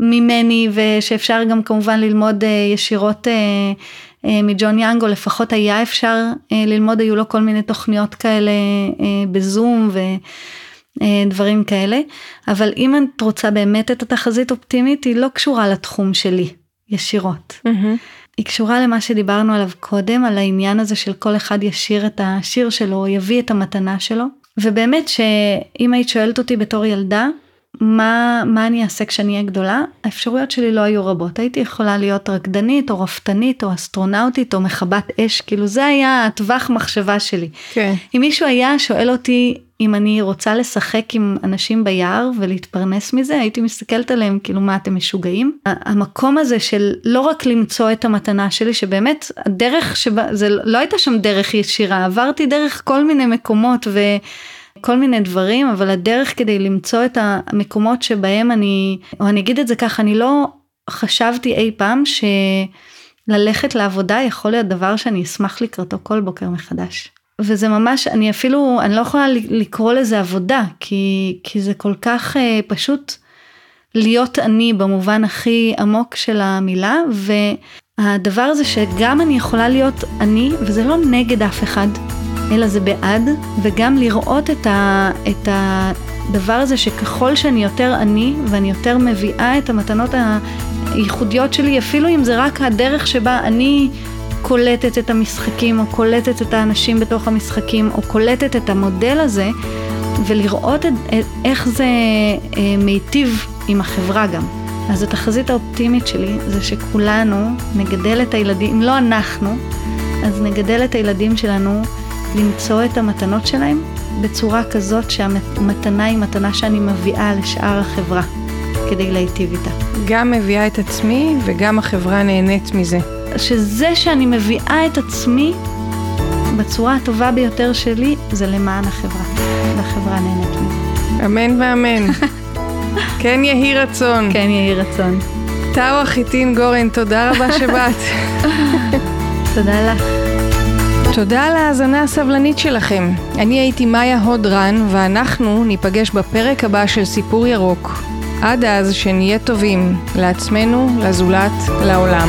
ממני, ושאפשר גם כמובן ללמוד אה, ישירות אה, מג'ון יאנג, או לפחות היה אפשר ללמוד, היו לו כל מיני תוכניות כאלה בזום ודברים כאלה, אבל אם את רוצה באמת את התחזית אופטימית, היא לא קשורה לתחום שלי ישירות. Mm-hmm. היא קשורה למה שדיברנו עליו קודם, על העניין הזה של כל אחד ישיר את השיר שלו, יביא את המתנה שלו. ובאמת שאם היית שואלת אותי בתור ילדה, מה, מה אני אעשה כשאני אהיה גדולה, האפשרויות שלי לא היו רבות. הייתי יכולה להיות רקדנית, או רפתנית, או אסטרונאוטית, או מכבת אש, כאילו זה היה הטווח מחשבה שלי. כן. אם מישהו היה שואל אותי אם אני רוצה לשחק עם אנשים ביער ולהתפרנס מזה, הייתי מסתכלת עליהם כאילו מה אתם משוגעים. המקום הזה של לא רק למצוא את המתנה שלי, שבאמת הדרך שבה, זה לא הייתה שם דרך ישירה, עברתי דרך כל מיני מקומות ו... כל מיני דברים, אבל הדרך כדי למצוא את המקומות שבהם אני, או אני אגיד את זה ככה, אני לא חשבתי אי פעם שללכת לעבודה יכול להיות דבר שאני אשמח לקראתו כל בוקר מחדש. וזה ממש, אני אפילו, אני לא יכולה לקרוא לזה עבודה, כי, כי זה כל כך אה, פשוט להיות אני במובן הכי עמוק של המילה, והדבר הזה שגם אני יכולה להיות אני, וזה לא נגד אף אחד, אלא זה בעד, וגם לראות את, ה, את הדבר הזה שככל שאני יותר אני, ואני יותר מביאה את המתנות הייחודיות שלי, אפילו אם זה רק הדרך שבה אני קולטת את המשחקים, או קולטת את האנשים בתוך המשחקים, או קולטת את המודל הזה, ולראות את, את, איך זה אה, מיטיב עם החברה גם. אז התחזית האופטימית שלי זה שכולנו נגדל את הילדים, אם לא אנחנו, אז נגדל את הילדים שלנו למצוא את המתנות שלהם בצורה כזאת שהמתנה היא מתנה שאני מביאה לשאר החברה כדי להיטיב איתה. גם מביאה את עצמי וגם החברה נהנית מזה. שזה שאני מביאה את עצמי בצורה הטובה ביותר שלי, זה למען החברה, והחברה נהנית מזה. אמן ואמן. [LAUGHS] כן יהי רצון. כן יהי רצון. טאווה חיטין גורן, תודה רבה שבאת. [LAUGHS] תודה לך. תודה על ההאזנה הסבלנית שלכם. אני הייתי מאיה הודרן, ואנחנו ניפגש בפרק הבא של סיפור ירוק. עד אז שנהיה טובים לעצמנו, לזולת, לעולם.